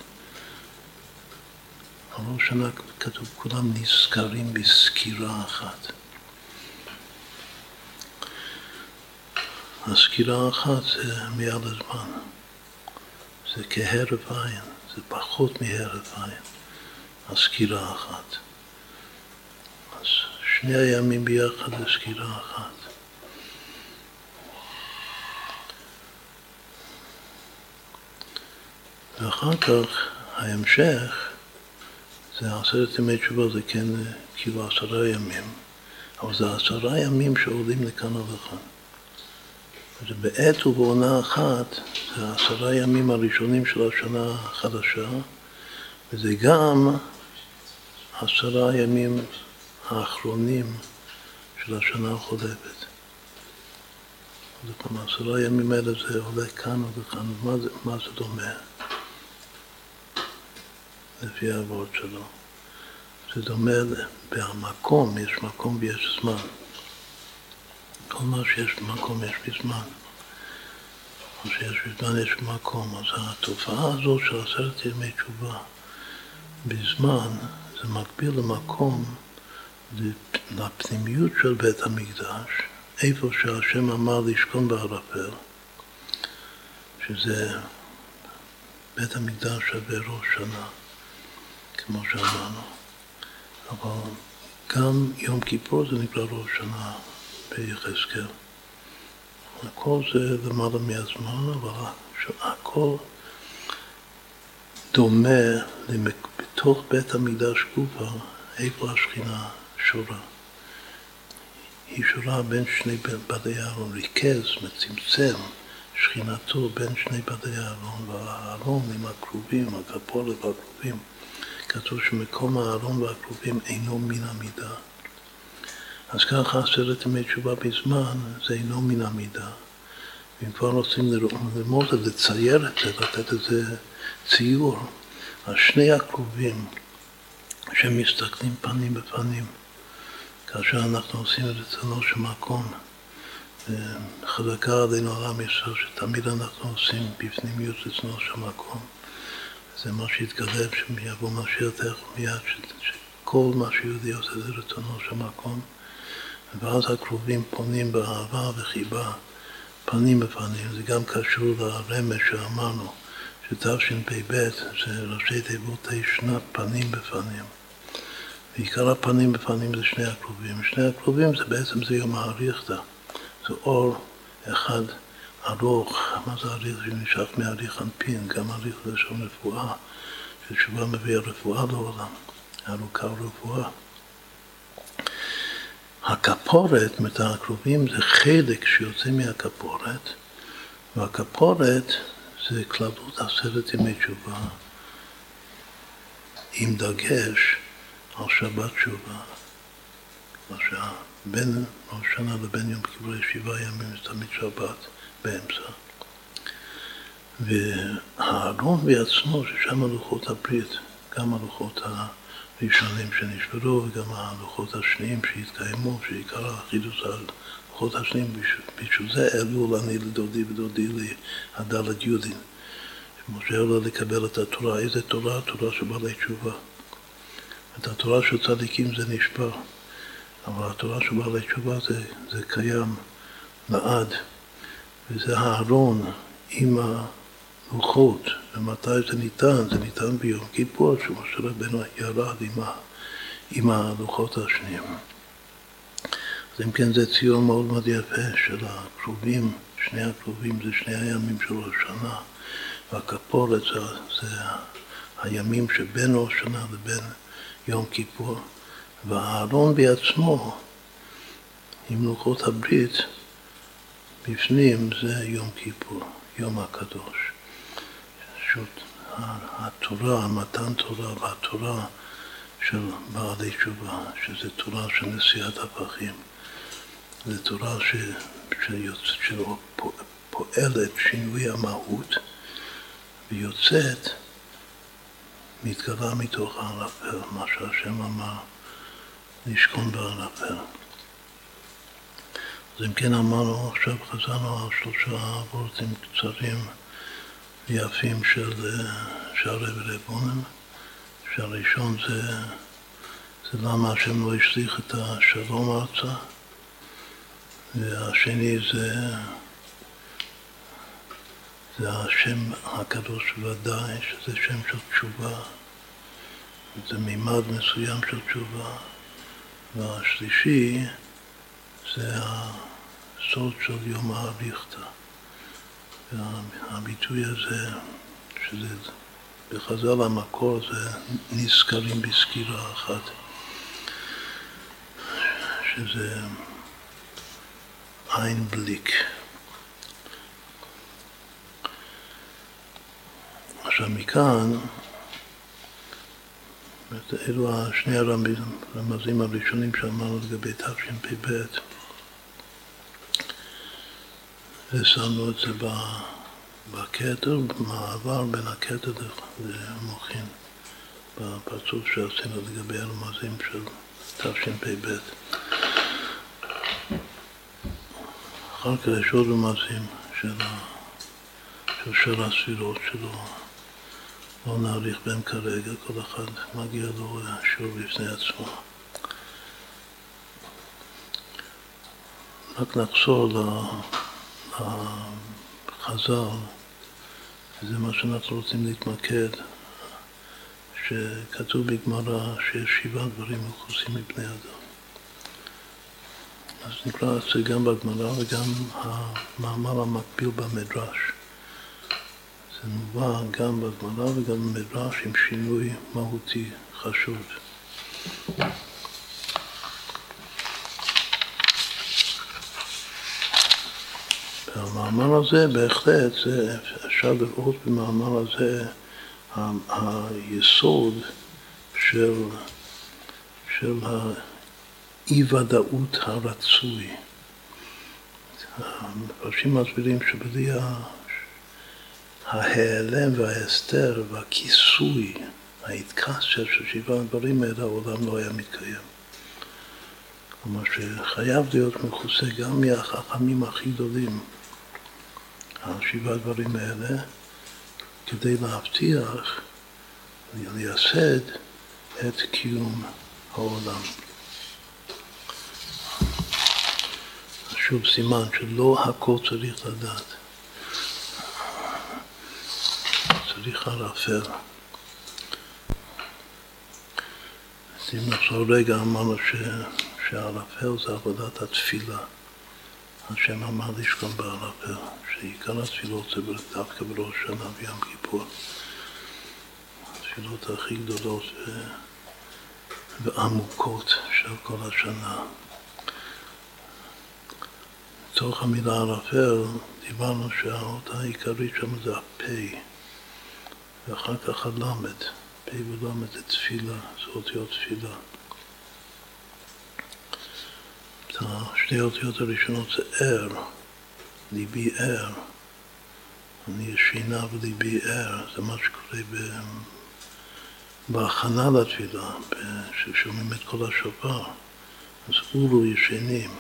ראש שנה כתוב, כולם נזכרים בסקירה אחת. הסקירה האחת זה מעל הזמן, זה כהרף עין, זה פחות מהרף עין, הסקירה האחת. אז שני הימים ביחד זה סקירה אחת. ואחר כך ההמשך זה עשרת ימי תשובה, זה כן כאילו עשרה ימים, אבל זה עשרה ימים שעולים לכאן ולכאן. זה בעת ובעונה אחת, זה העשרה ימים הראשונים של השנה החדשה, וזה גם עשרה ימים האחרונים של השנה החולפת. אז כלומר, עשרה ימים האלה זה עולה כאן וכאן, מה זה, מה זה דומה? לפי העבוד שלו. זה דומה, במקום, יש מקום ויש זמן. כל מה שיש במקום יש בזמן. או שיש בזמן יש במקום. אז התופעה הזו של עשרת ימי תשובה בזמן זה מקביל למקום, לפנימיות של בית המקדש, איפה שהשם אמר לשכון בערפל, שזה בית המקדש שווה ראש שנה, כמו שאמרנו. אבל גם יום כיפור זה נקרא ראש שנה. ביחזקאל. הכל זה למעלה מהזמן, אבל הכל דומה בתוך בית המקדש גופה, איפה השכינה שורה. היא שורה בין שני בדי אהרון, ריכז, מצמצם שכינתו בין שני בדי אהרון, והאהרון עם הכרובים, הכפולת והכרובים, כתוב שמקום האהרון והכרובים אינו מן המידה. אז ככה עשרת ימי תשובה בזמן זה אינו מן המידה. ואם כבר רוצים ללמוד את זה, לצייר את זה, לתת איזה ציור, אז שני הקרובים שמסתכלים פנים בפנים, כאשר אנחנו עושים את רצונו של מקום, חזקה עלינו על עם ישראל, שתמיד אנחנו עושים בפנימיות רצונו של מקום. זה מה שיתגלה שיבוא משיח מיד, שכל מה שיהודי עושה זה רצונו של מקום. ואז הקרובים פונים באהבה וחיבה, פנים בפנים. זה גם קשור לרמז שאמרנו, שתשפ"ב זה ראשי תיבות שנת פנים בפנים. ועיקר הפנים בפנים זה שני הקרובים. שני הקרובים זה בעצם זה יום האריכתא. זה אור אחד ארוך, מה זה אריך? שנמשך מאריך אנפין, גם זה שם רפואה, שתשובה מביאה רפואה לעולם, ארוכה רפואה. הכפורת, זאת הקרובים, זה חלק שיוצא מהכפורת, והכפורת זה כללות עשרת ימי תשובה, עם דגש על שבת תשובה. בין ראש שנה לבין יום כיפור שבעה ימים, זה תמיד שבת באמצע. והארון בעצמו, ששם הלוחות הברית, גם הלוחות ה... ראשונים שנשברו וגם הלוחות השניים שהתקיימו, שעיקר החידוש הלוחות השניים, בשביל זה העלו אני לדודי ודודי לי הדלת יודין. שמשה עולה לקבל את התורה, איזה תורה? תורה של בעלי תשובה. את התורה של צדיקים זה נשבר, אבל התורה של בעלי תשובה זה, זה קיים לעד, וזה הארון עם ה... לוחות, ומתי זה ניתן? זה ניתן ביום כיפור, שמשה רבנו ירד עם, ה, עם הלוחות השניים. אז אם כן זה ציון מאוד מאוד יפה של הקרובים, שני הקרובים זה שני הימים של ראש שנה, והכפורת זה, זה הימים שבין ראש שנה לבין יום כיפור, והארון בעצמו, עם לוחות הברית, בפנים זה יום כיפור, יום הקדוש. פשוט התורה, מתן תורה והתורה של בעלי תשובה, שזה תורה של נשיאת הפכים, זו תורה ש, שפועלת שינוי המהות ויוצאת, מתגלה מתוך הערפל, מה שהשם אמר, לשכון בערפל. אז אם כן אמרנו, עכשיו חזרנו על שלושה וורטים קצרים ויפים של שערי ורבונם, שהראשון זה, זה למה השם לא השליך את השלום ארצה, והשני זה, זה השם הקדוש ודאי, שזה שם של תשובה, זה מימד מסוים של תשובה, והשלישי זה הסוד של יום האריכתא. והביטוי הזה, שזה בחז"ל המקור זה נזכרים בסקירה אחת, שזה עין בליק. עכשיו מכאן, אלו שני הרמזים הראשונים שאמרנו לגבי תשפ"ב. ושמנו את זה בכתר, במעבר בין הכתר למוחין, בפרצוף שעשינו לגבי הרמזים של תשפ"ב. אחר כך יש עוד רמזים של, שאר הספירות שלו, לא נאריך בהם כרגע, כל אחד מגיע לו שיעור בפני עצמו. רק נחזור החז"ל, זה מה שאנחנו רוצים להתמקד, שכתוב בגמרא שיש שבעה דברים מכוסים מבני אדם. אז נקרא את זה גם בגמרא וגם המאמר המקביל במדרש. זה מובא גם בגמרא וגם במדרש עם שינוי מהותי חשוב. המאמר הזה בהחלט, זה, אפשר לראות במאמר הזה היסוד של, של האי-ודאות הרצוי. המפרשים מסבירים שבלי ההיעלם וההסתר והכיסוי, ההתקסיה של שבעה הדברים האלה, העולם לא היה מתקיים. כלומר שחייב להיות מכוסה גם מהחכמים הכי גדולים. השבעה דברים האלה כדי להבטיח, לייסד את קיום העולם. שוב סימן שלא הכל צריך לדעת. צריך ערפל. אם נחזור רגע, אמרנו שהערפל זה עבודת התפילה. השם אמר לשכון בערפל. שעיקר התפילות זה דווקא בראש שנה ויום כיפור. התפילות הכי גדולות ו... ועמוקות של כל השנה. לצורך המילה ערפל דיברנו שהאות העיקרית שם זה הפה ואחר כך הלמד, פה ולמד זה תפילה, זה אותיות תפילה. שתי האותיות הראשונות זה ער, ליבי ער, אני ישנה וליבי ער, זה מה שקורה ב... בהכנה לתפילה, כששומעים את כל השופר, אז אורו ישנים,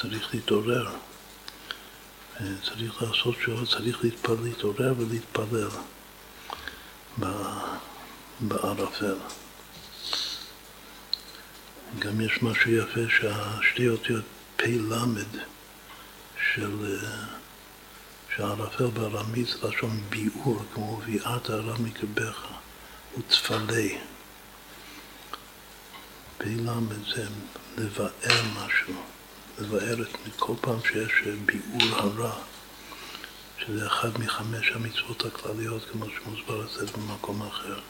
צריך להתעורר, צריך לעשות שואה, צריך להתפלל, להתעורר ולהתפלל בערפל. גם יש משהו יפה שהשתי אותיות פ"ל של שהערפל בארמית לשון ביאור, כמו ביארת הרע מקרבך, ותפלה. פ"ל זה לבאר משהו, לבאר את כל פעם שיש ביאור הרע, שזה אחד מחמש המצוות הכלליות, כמו שמוסבר את זה במקום אחר.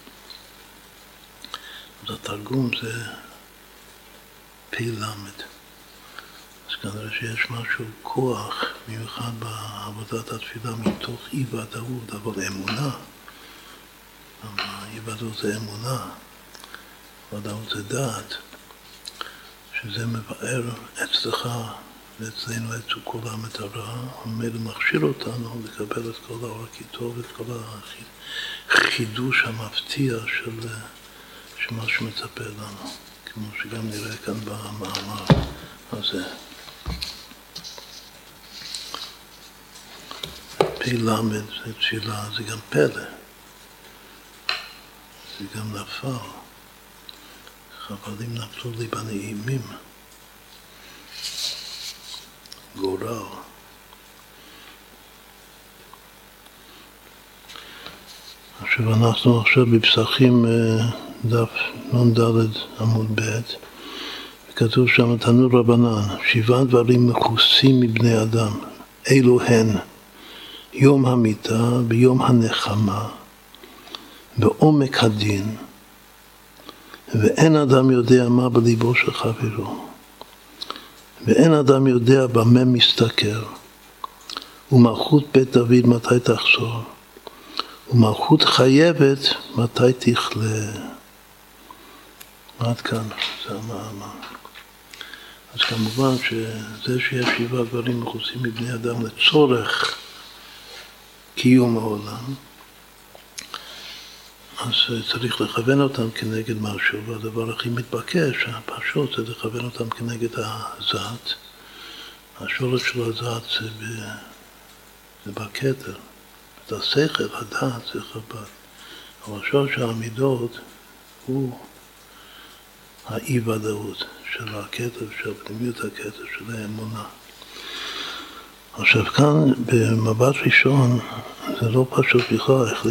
אז התרגום זה פ"ל. אז כנראה שיש משהו, כוח, מיוחד בעבודת התפילה מתוך אי ודאות, אבל אמונה. אי ודאות זה אמונה, ודאות זה דעת, שזה מבאר אצלך ואצלנו את כל המטרה, וממילא מכשיר אותנו לקבל את כל האור הקיטוב ואת כל החידוש המפתיע של מה שמצפה לנו, כמו שגם נראה כאן במאמר הזה. פ"ל זה תפילה, זה גם פלא, זה גם נפל, חבלים נפלו לי בנעימים. גורל. עכשיו אנחנו עכשיו בפסחים אה, דף נ"ד עמוד ב' וכתוב שם תנו רבנן, שבעה דברים מכוסים מבני אדם, אלו הן יום המיטה ויום הנחמה בעומק הדין ואין אדם יודע מה בליבו של חברו ואין אדם יודע במה מסתכר. ומלכות בית דוד מתי תחזור? ומלכות חייבת מתי תכלה? עד כאן, זה המאמר. אז כמובן שזה שיש שבעה דברים מכוסים מבני אדם לצורך קיום העולם, אז צריך לכוון אותם כנגד משהו, והדבר הכי מתבקש, הפשוט, זה לכוון אותם כנגד הזת. השורש של הזת זה, ב, זה בכתר, את השכל, הדעת זה חב"ד. אבל השורש של המידות הוא האי-ודאות של הכתר, של פנימיות הכתר, של האמונה. עכשיו כאן, במבט ראשון, זה לא פשוט בכלל איך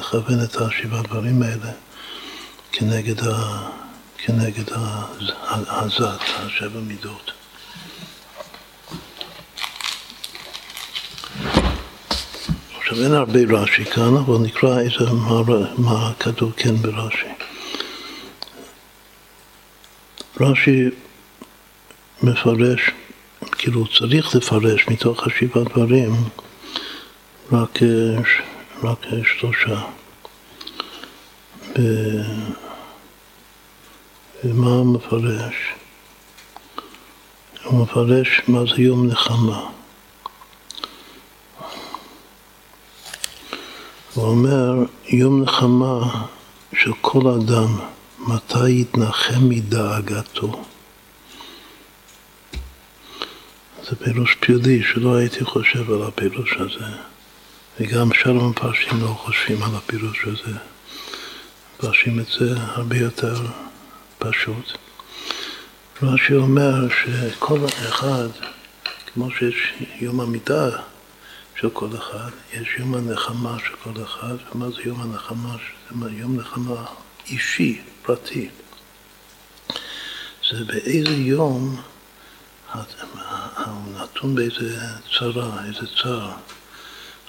לכוון את השבעה דברים האלה כנגד, ה, כנגד הזת, השבע מידות. עכשיו אין הרבה רש"י כאן, אבל נקרא איזה מה, מה כתוב כן ברש"י. רש"י מפרש, כאילו צריך לפרש מתוך השבעה דברים רק רק שלושה. ומה הוא מפרש? הוא מפרש מה זה יום נחמה. הוא אומר, יום נחמה של כל אדם, מתי יתנחם מדאגתו. זה פירוש פיולי שלא הייתי חושב על הפירוש הזה. וגם שאר המפרשים לא חושבים על הפירוש הזה. מפרשים את זה הרבה יותר פשוט. רש"י אומר שכל אחד, כמו שיש יום המיטה של כל אחד, יש יום הנחמה של כל אחד, ומה זה יום הנחמה? זה יום נחמה אישי, פרטי. זה באיזה יום הוא נתון באיזה צרה, איזה צר.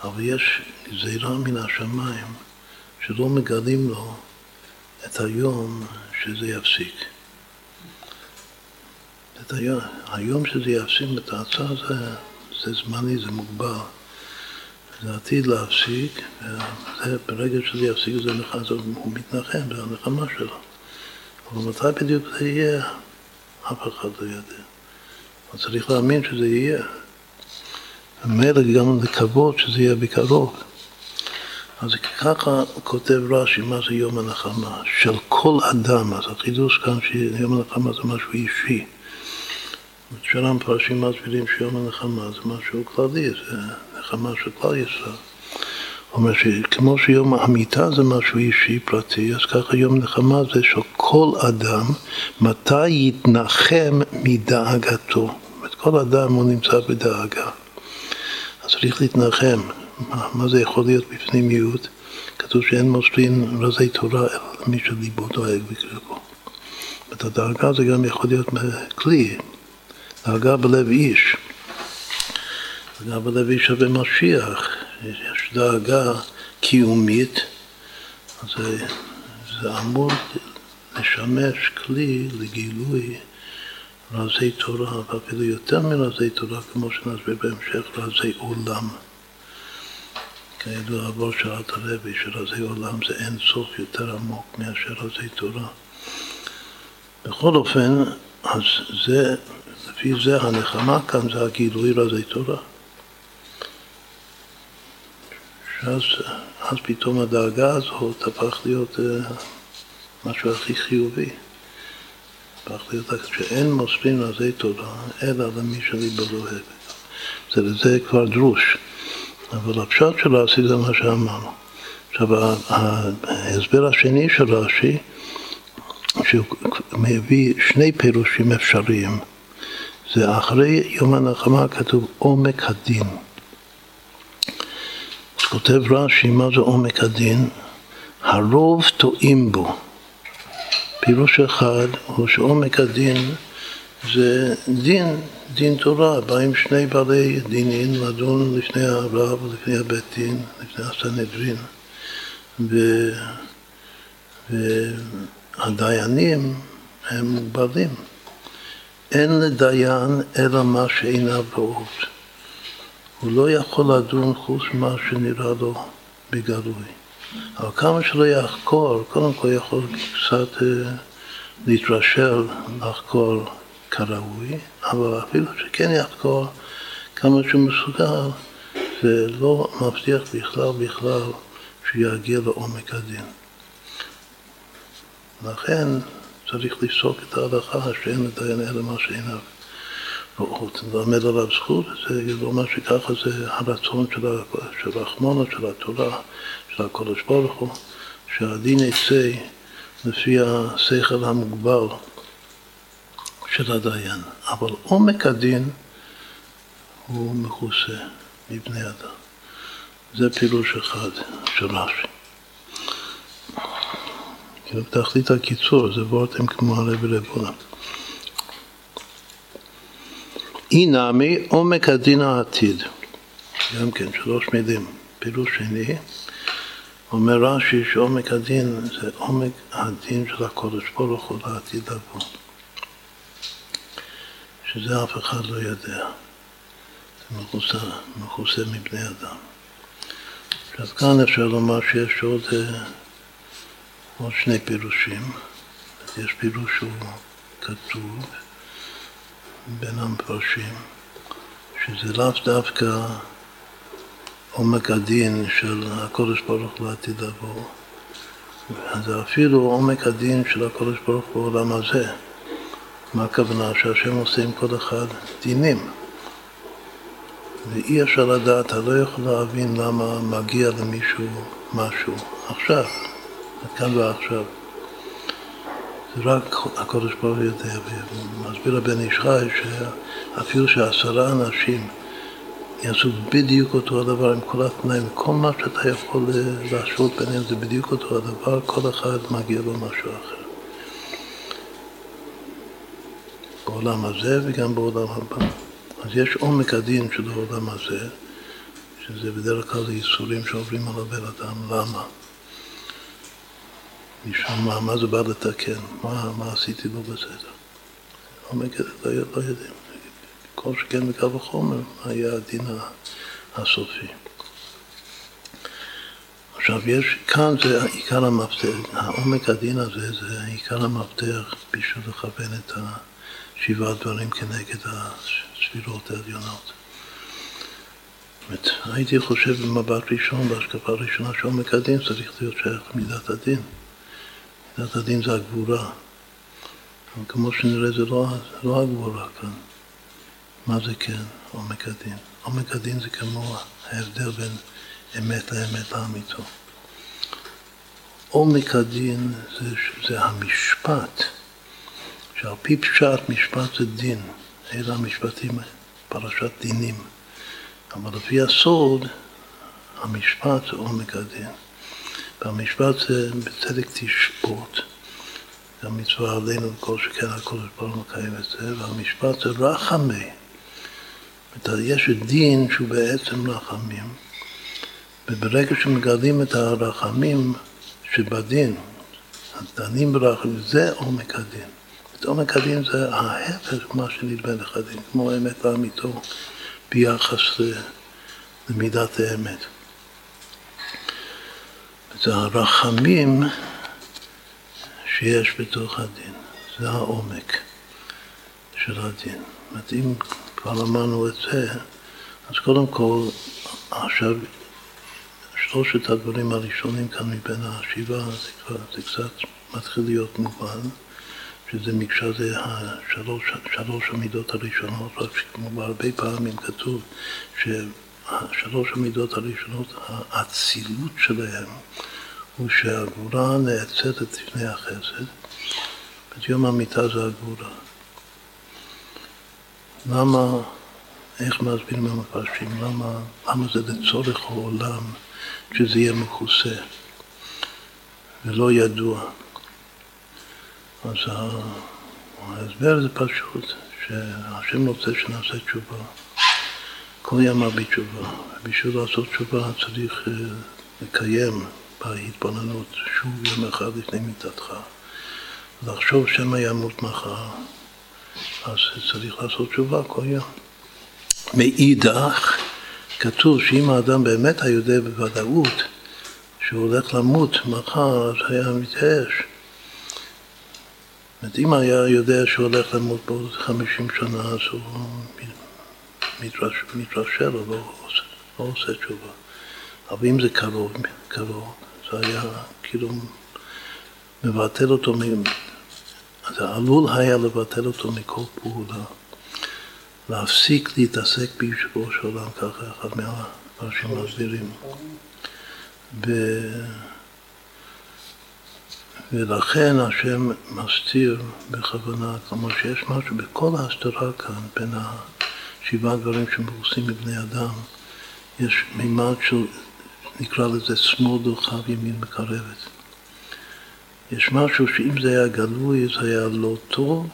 אבל יש גזירה מן השמיים שלא מגלים לו את היום שזה יפסיק. את היום, היום שזה יפסיק את ההצעה זה, זה זמני, זה מוגבל. זה עתיד להפסיק, וברגע שזה יפסיק זה נחם, הוא מתנחם, זה הנחמה שלו. אבל מתי בדיוק זה יהיה, אף אחד לא יודע. אבל צריך להאמין שזה יהיה. ומילא גם לקוות שזה יהיה בקרוב. אז ככה כותב רש"י, מה זה יום הנחמה? של כל אדם, אז החידוש כאן שיום הנחמה זה משהו אישי. שאר המפרשים מסבירים שיום הנחמה זה משהו כללי, זה נחמה של כלל ישראל. אומר שכמו שיום המיטה זה משהו אישי, פרטי, אז ככה יום נחמה זה של כל אדם, מתי יתנחם מדאגתו. זאת כל אדם הוא נמצא בדאגה. אז צריך להתנחם. מה, מה זה יכול להיות בפנימיות? כתוב שאין מוסרין רזי תורה אלא למי שליבו דואג בקרבו. את הדרגה זה גם יכול להיות כלי, דרגה בלב איש. גם בלוי שווה משיח, יש דאגה קיומית, אז זה, זה אמור לשמש כלי לגילוי רזי תורה, ואפילו יותר מרזי תורה, כמו שנסביר בהמשך, רזי עולם. כידוע עבור שאלת הרבי, שרזי עולם זה אין סוף יותר עמוק מאשר רזי תורה. בכל אופן, אז זה, לפי זה הנחמה כאן זה הגילוי רזי תורה. שאז אז פתאום הדאגה הזאת הפך להיות uh, משהו הכי חיובי. הפך להיות שאין מוסרים רזי תורה אלא למי שליבו אוהב. זה לזה כבר דרוש. אבל הפשט של רש"י זה מה שאמרנו. עכשיו, ההסבר השני של רש"י, שהוא מביא שני פירושים אפשריים. זה אחרי יום הנחמה כתוב עומק הדין. אז כותב רש"י, מה זה עומק הדין? הרוב טועים בו. פירוש אחד הוא שעומק הדין זה דין, דין תורה, באים שני בעלי דינים לדון לפני הרב ולפני הבית דין, לפני הסנהדרין, והדיינים הם מוגבלים. אין לדיין אלא מה שעיניו רואות. הוא לא יכול לדון חוץ ממה שנראה לו בגלוי. אבל כמה שלא יחקור, קודם כל יכול קצת אה, להתרשל, לחקור כראוי, אבל אפילו שכן יחקור כמה שהוא מסוגל, זה לא מבטיח בכלל בכלל שיגיע לעומק הדין. לכן צריך לפסוק את ההלכה שאין לדיין אלא מה שאיניו רואות. ללמד עליו זכות, זה אומר שככה זה הרצון של רחמונו, של התורה, של הקודש ברוך הוא, שהדין יצא לפי השכל המוגבל של הדיין, אבל עומק הדין הוא מכוסה מבני אדם. זה פירוש אחד של רש"י. כאילו בתכלית הקיצור, זה וורטים כמו הרבי רבונה. אי נמי עומק הדין העתיד, גם כן שלוש מילים. פירוש שני, אומר רש"י שעומק הדין זה עומק הדין של הקודש ברוך הוא לעתיד לבוא. שזה אף אחד לא יודע. זה מכוסה, מכוסה מבני אדם. עכשיו כאן אפשר לומר שיש עוד, אה, עוד שני פירושים. יש פירוש שהוא כתוב בין המפרשים, שזה לאו דווקא עומק הדין של הקודש ברוך הוא לעתיד לבוא, זה אפילו עומק הדין של הקודש ברוך הוא בעולם הזה. מה הכוונה? שהשם עושה עם כל אחד דינים. ואי אפשר לדעת, אתה לא יכול להבין למה מגיע למישהו משהו עכשיו, כאן ועכשיו. זה רק הקודש ברוך הוא יודע, ומסביר הבן איש חי שאפילו שעשרה אנשים יעשו בדיוק אותו הדבר עם כל התנאים, כל מה שאתה יכול להשוות ביניהם זה בדיוק אותו הדבר, כל אחד מגיע לו משהו אחר. בעולם הזה וגם בעולם הבא. אז יש עומק הדין של העולם הזה, שזה בדרך כלל ייסורים שעוברים על הבן אדם. למה? משום מה, מה זה בא לתקן? מה, מה עשיתי לא בסדר? עומק לא, לא יודעים. כל שכן בקו החומר היה הדין הסופי. עכשיו יש, כאן זה עיקר המפתח, העומק הדין הזה זה עיקר המפתח בשביל לכוון את. שבעה דברים כנגד הספירות העליונות. הייתי חושב במבט ראשון, בהשקפה הראשונה, שעומק הדין צריך להיות שייך למידת הדין. מידת הדין זה הגבורה. אבל כמו שנראה זה לא, לא הגבורה כאן. מה זה כן עומק הדין? עומק הדין זה כמו ההבדל בין אמת לאמת לאמיתו. עומק הדין זה, זה המשפט. שעל פי פשט משפט זה דין, אלה המשפטים, פרשת דינים. אבל לפי הסוד, המשפט זה עומק הדין. והמשפט זה בצדק תשפוט. המצווה עלינו כל שכן הקודש ברוך מקיים את זה, והמשפט זה רחמי. יש דין שהוא בעצם רחמים, וברגע שמגלים את הרחמים שבדין, הדנים ברחמים, זה עומק הדין. את עומק הדין זה ההפך מה שנדמה לך דין, כמו אמת לאמיתו ביחס למידת האמת. זה הרחמים שיש בתוך הדין, זה העומק של הדין. זאת אם כבר אמרנו את זה, אז קודם כל, עכשיו, שלושת הדברים הראשונים כאן מבין השבעה, זה כבר, זה קצת מתחיל להיות מובן, שזה מקשר, זה השלוש, שלוש המידות הראשונות, רק שכמו הרבה פעמים כתוב ששלוש המידות הראשונות, האצילות שלהם הוא שהגבורה נעצרת לפני החסד, יום המיטה זה הגבורה. למה, איך מסבירים המפרשים, למה, למה זה לצורך העולם שזה יהיה מכוסה ולא ידוע? אז ההסבר זה פשוט, שהשם רוצה שנעשה תשובה, כל ימה בתשובה. בשביל לעשות תשובה צריך אה, לקיים בהתבוננות שוב יום אחד לפני מיטתך. לחשוב שמא ימות מחר, אז צריך לעשות תשובה כל יום. מאידך, כתוב שאם האדם באמת היה יודע בוודאות שהוא הולך למות מחר, אז היה מתייאש. זאת אם היה יודע שהוא הולך למות בעוד חמישים שנה, אז הוא מתרשל, הוא לא לא עושה תשובה. אבל אם זה קרוב, קרוב, זה היה כאילו מבטל אותו, זה עלול היה לבטל אותו מכל פעולה. להפסיק להתעסק בישובו של עולם, ככה אחד מהפרשים מסבירים. ולכן השם מסתיר בכוונה, כלומר שיש משהו בכל ההסתרה כאן בין השבעה דברים שמבוססים בבני אדם, יש מימד של, נקרא לזה שמאל דוחב ימין מקרבת. יש משהו שאם זה היה גלוי זה היה לא טוב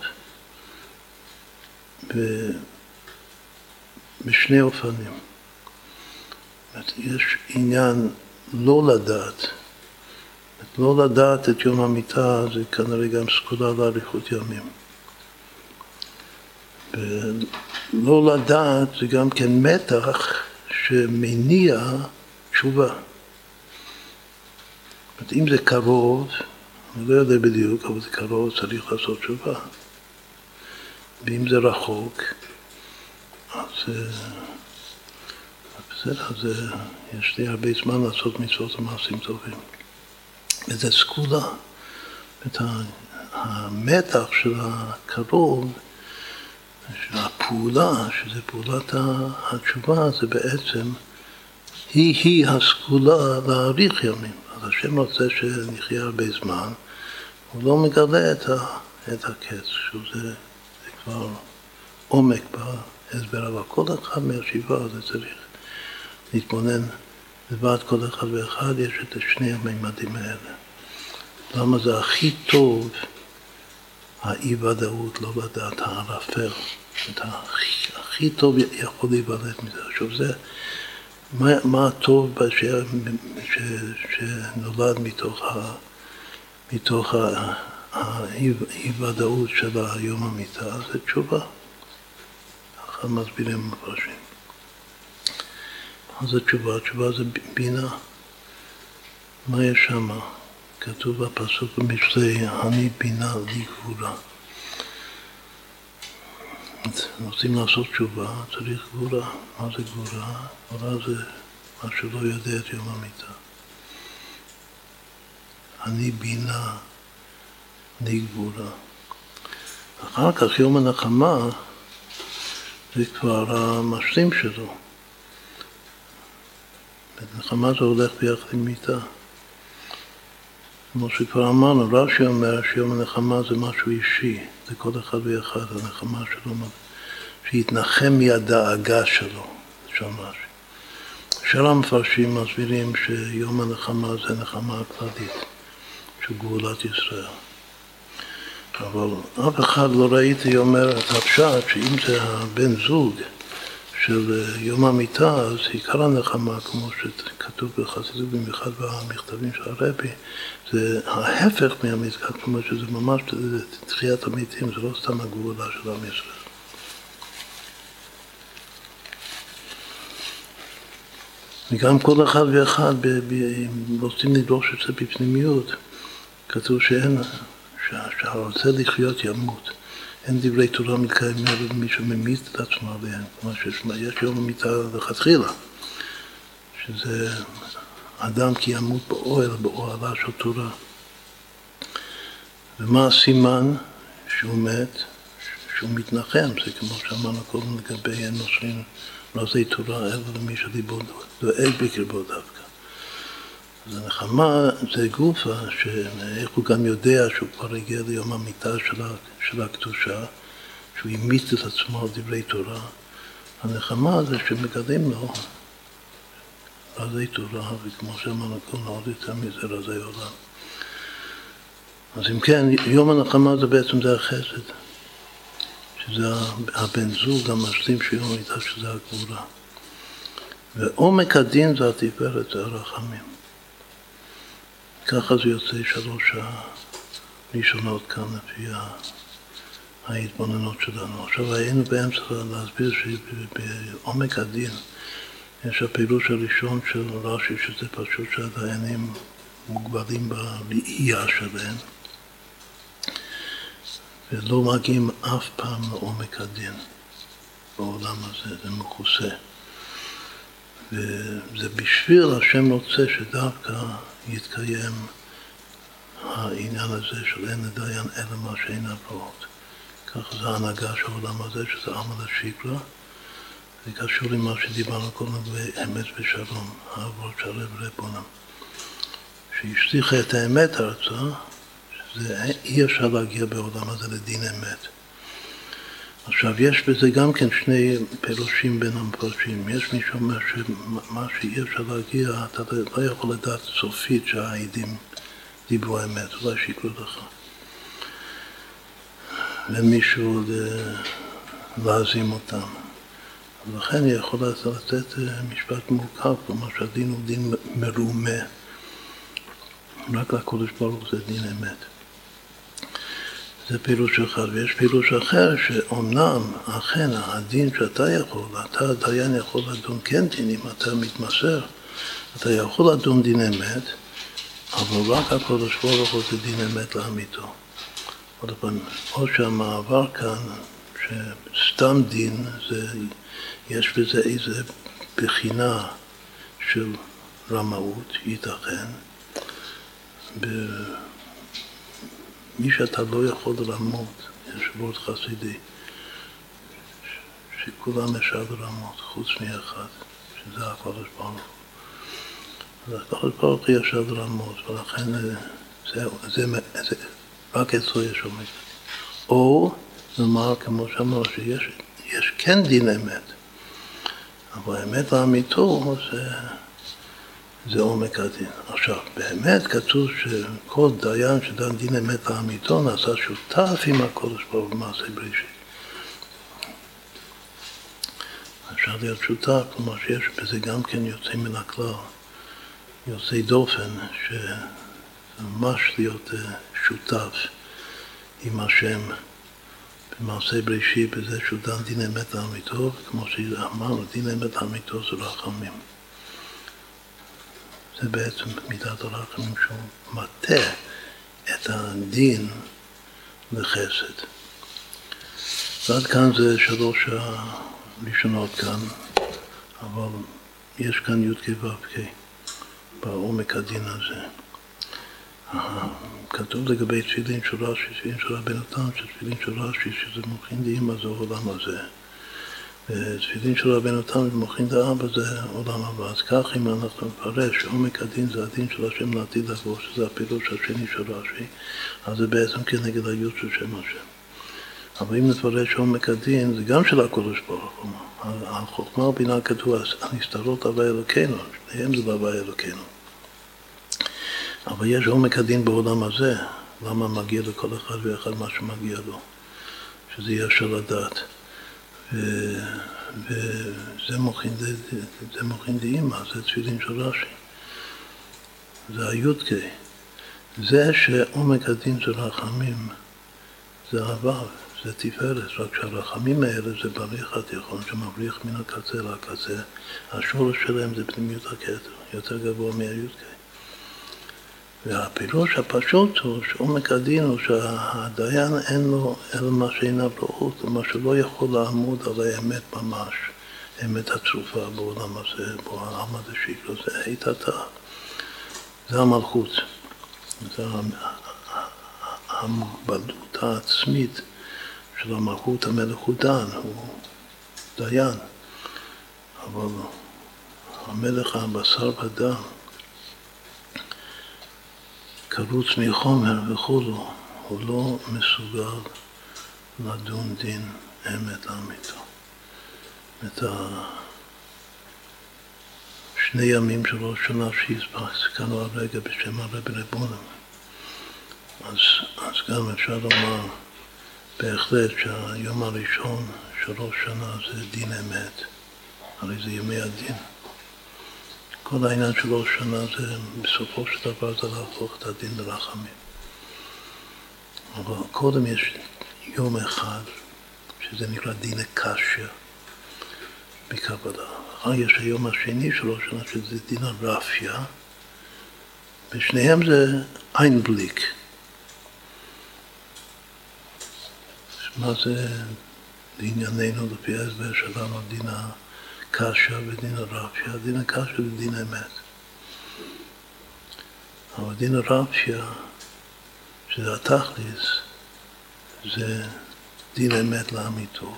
בשני אופנים. יש עניין לא לדעת לא לדעת את יום המיטה זה כנראה גם סגולה לאריכות ימים. ולא לדעת זה גם כן מתח שמניע תשובה. אם זה קרוב, אני לא יודע בדיוק, אבל זה קרוב, צריך לעשות תשובה. ואם זה רחוק, אז בסדר, אז יש לי הרבה זמן לעשות מצוות ומעשים טובים. וזה סגולה. את המתח של הקרוב, של הפעולה, שזה פעולת התשובה, זה בעצם, היא-היא הסגולה להאריך ימים. אז השם רוצה שנחיה הרבה זמן, הוא לא מגלה את, ה, את הקץ, שזה זה כבר עומק בהסבר, אבל כל אחד מהשבעה הזה צריך להתבונן לבד כל אחד ואחד יש את שני הממדים האלה. למה זה הכי טוב האי ודאות, לא לדעת הערפל. את הכי, הכי טוב יכול להיוולד מזה. עכשיו זה, מה, מה הטוב ש, ש, שנולד מתוך, ה, מתוך האי ודאות של היום המיטה, זה תשובה. ככה מסבירים מפרשים. מה זה תשובה? תשובה זה בינה. מה יש שם? כתוב בפסוק במשלי, אני בינה לי גבורה. רוצים לעשות תשובה, צריך גבורה. מה זה גבורה? גבורה זה מה שלא יודע את יום המיטה. אני בינה לי גבורה. אחר כך יום הנחמה זה כבר המשלים שלו. נחמה זה הולך ביחד עם מיטה. כמו שכבר אמרנו, רש"י אומר שיום הנחמה זה משהו אישי, זה כל אחד ואחד, הנחמה שלו, שיתנחם מהדאגה שלו, שם רש"י. שאר המפרשים מסבירים שיום הנחמה זה נחמה כללית של גאולת ישראל. אבל אף אחד לא ראיתי אומר את הפשט שאם זה הבן זוג של יום המיטה, אז עיקר הנחמה, כמו שכתוב בחסידות, במיוחד במכתבים של הרבי, זה ההפך מהמזכר, כלומר שזה ממש תחיית המתים, זה לא סתם הגבולה של עם ישראל. וגם כל אחד ואחד רוצים לדרוש את זה בפנימיות. כתוב שאין, שהרוצה לחיות ימות. אין דברי תורה מתקיימים על מי שממית את עצמו עליהם. כלומר שיש יום המיטה לכתחילה, שזה אדם כי ימות באוהל, באוהלה של תורה. ומה הסימן שהוא מת? שהוא מתנחם, זה כמו שאמרנו קודם לגבי נושאים זה תורה אלא למי שליבו דואג בקרבו דווקא. אז הנחמה זה גופה, שאיך הוא גם יודע שהוא כבר הגיע ליום המיטה של, הקדושה, שהוא המיט את עצמו על דברי תורה. הנחמה זה שמגלים לו רזי תורה, וכמו שאמרנו קודם, עוד יותר מזה רזי עולם. אז אם כן, יום הנחמה זה בעצם זה החסד. שזה הבן זוג המשלים של יום המיטה, שזה הגבורה. ועומק הדין זה התפארת, זה הרחמים. ככה זה יוצא שלוש הראשונות כאן לפי ההתבוננות שלנו. עכשיו היינו באמצע להסביר שבעומק הדין יש הפירוש הראשון של רש"י, שזה פשוט שהדיינים מוגבלים בראייה שלהם. ולא מגיעים אף פעם לעומק הדין בעולם הזה, זה מכוסה. וזה בשביל השם רוצה שדווקא יתקיים העניין הזה של אין לדיין אלא מה שאין הפרעות. ככה זה ההנהגה של העולם הזה, שזה עמל השקרה, זה קשור למה שדיברנו קודם באמת ושלום, העבוד של רב רבונם. שהשליכה את האמת ארצה, זה, אי אפשר להגיע בעולם הזה לדין אמת. עכשיו, יש בזה גם כן שני פירושים בין המפרשים. יש מי שאומר שמה שאי אפשר להגיע, אתה לא יכול לדעת סופית שהעדים דיברו אמת, אולי שיקרו לך. למישהו להזים אותם. ולכן היא יכולה לתת משפט מורכב, כלומר שהדין הוא דין מרומה. רק לקודש ברוך זה דין אמת. זה פירוש אחד, ויש פירוש אחר שאומנם, אכן, הדין שאתה יכול, אתה הדיין יכול לדון כן דין, אם אתה מתמסר, אתה יכול לדון דין אמת, אבל רק הקודש ברוך הוא זה דין אמת לאמיתו. עוד פעם, או שהמעבר כאן, שסתם דין, זה, יש בזה איזה בחינה של רמאות, ייתכן, מי שאתה לא יכול לרמות, יש וורד חסידי, שכולם אפשר לרמות, חוץ מאחד, שזה הקודש ברוך. אז הקודש ברוך הוא אפשר לרמות, ולכן אה, זה, זה, זה, רק אצלו יש עומד. או נאמר, כמו שאמר, שיש כן דין אמת, אבל האמת לאמיתו זה... זה עומק הדין. עכשיו, באמת כתוב שכל דיין שדן דין אמת לאמיתו נעשה שותף עם הקודש ברוך במעשה בראשית. אפשר להיות שותף, כלומר שיש בזה גם כן יוצא מן הכלל, יוצא דופן, שממש להיות אה, שותף עם השם במעשה בראשית, בזה שהוא דן דין אמת לאמיתו, וכמו שאמרנו, דין אמת לאמיתו זה רחמים. זה בעצם מידת הרחמים שהוא מטה את הדין לחסד. ועד כאן זה שלוש הראשונות כאן, אבל יש כאן י"ק ו"ק בעומק הדין הזה. כתוב לגבי תפילין של רש"י, תפילין של רבנו תם, שתפילין של רש"י, שזה מוכין דהימה זה העולם הזה. תפילין של רבנו תם ומוחין דאבא זה עולם הבא. אז כך אם אנחנו נפרש שעומק הדין זה הדין של השם לעתיד לבוא, שזה הפירוש השני של רש"י, אז זה בעצם כנגד היות של שם השם. אבל אם נפרש עומק הדין זה גם של הקודש ברוך הוא. החוכמה ובינה כתוב, הנסתרות הווי אלוקינו, שניהם זה בהווי אלוקינו. אבל יש עומק הדין בעולם הזה, למה מגיע לכל אחד ואחד מה שמגיע לו, שזה יהיה של הדת. וזה זה מוכין דאימא, זה תפילין של רש"י. זה הי"ק. זה שעומק הדין זה רחמים, זה הוו, זה תפארת, רק שהרחמים האלה זה בריך התיכון שמבריח מן הקצה לקצה, השורש שלהם זה פנימיות הכתר, יותר גבוה מהי"ק. והפירוש הפשוט הוא שעומק הדין הוא שהדיין אין לו אלא מה שאינה בריאות, מה שלא יכול לעמוד על האמת ממש, האמת הצרופה בעולם הזה, בו העלמא דשיקלו, זה היטתה, זה המלכות, זה המוגבלות העצמית של המלכות המלך הוא דן, הוא דיין, אבל המלך הבשר ודם קרוץ מחומר וכולו, הוא לא מסוגל לדון דין אמת לאמיתו. את שני ימים של ראש שנה שהזכרנו הרגע בשם הרבי רבונם. אז, אז גם אפשר לומר בהחלט שהיום הראשון של ראש שנה זה דין אמת, הרי זה ימי הדין. כל העניין של ראש שנה זה, בסופו של דבר זה להפוך את הדין לרחמים. אבל קודם יש יום אחד, שזה נקרא דין הקשיא בקבלה. אחר יש היום השני של ראש שנה, שזה דין הרפיה, ושניהם זה איינבליק. מה זה לענייננו לפי ההסבר שלנו, דין ה... קשה ודין הרבשיה, דין הקשה ודין האמת. אבל דין הרבשיה, שזה התכלס, זה דין אמת לאמיתו.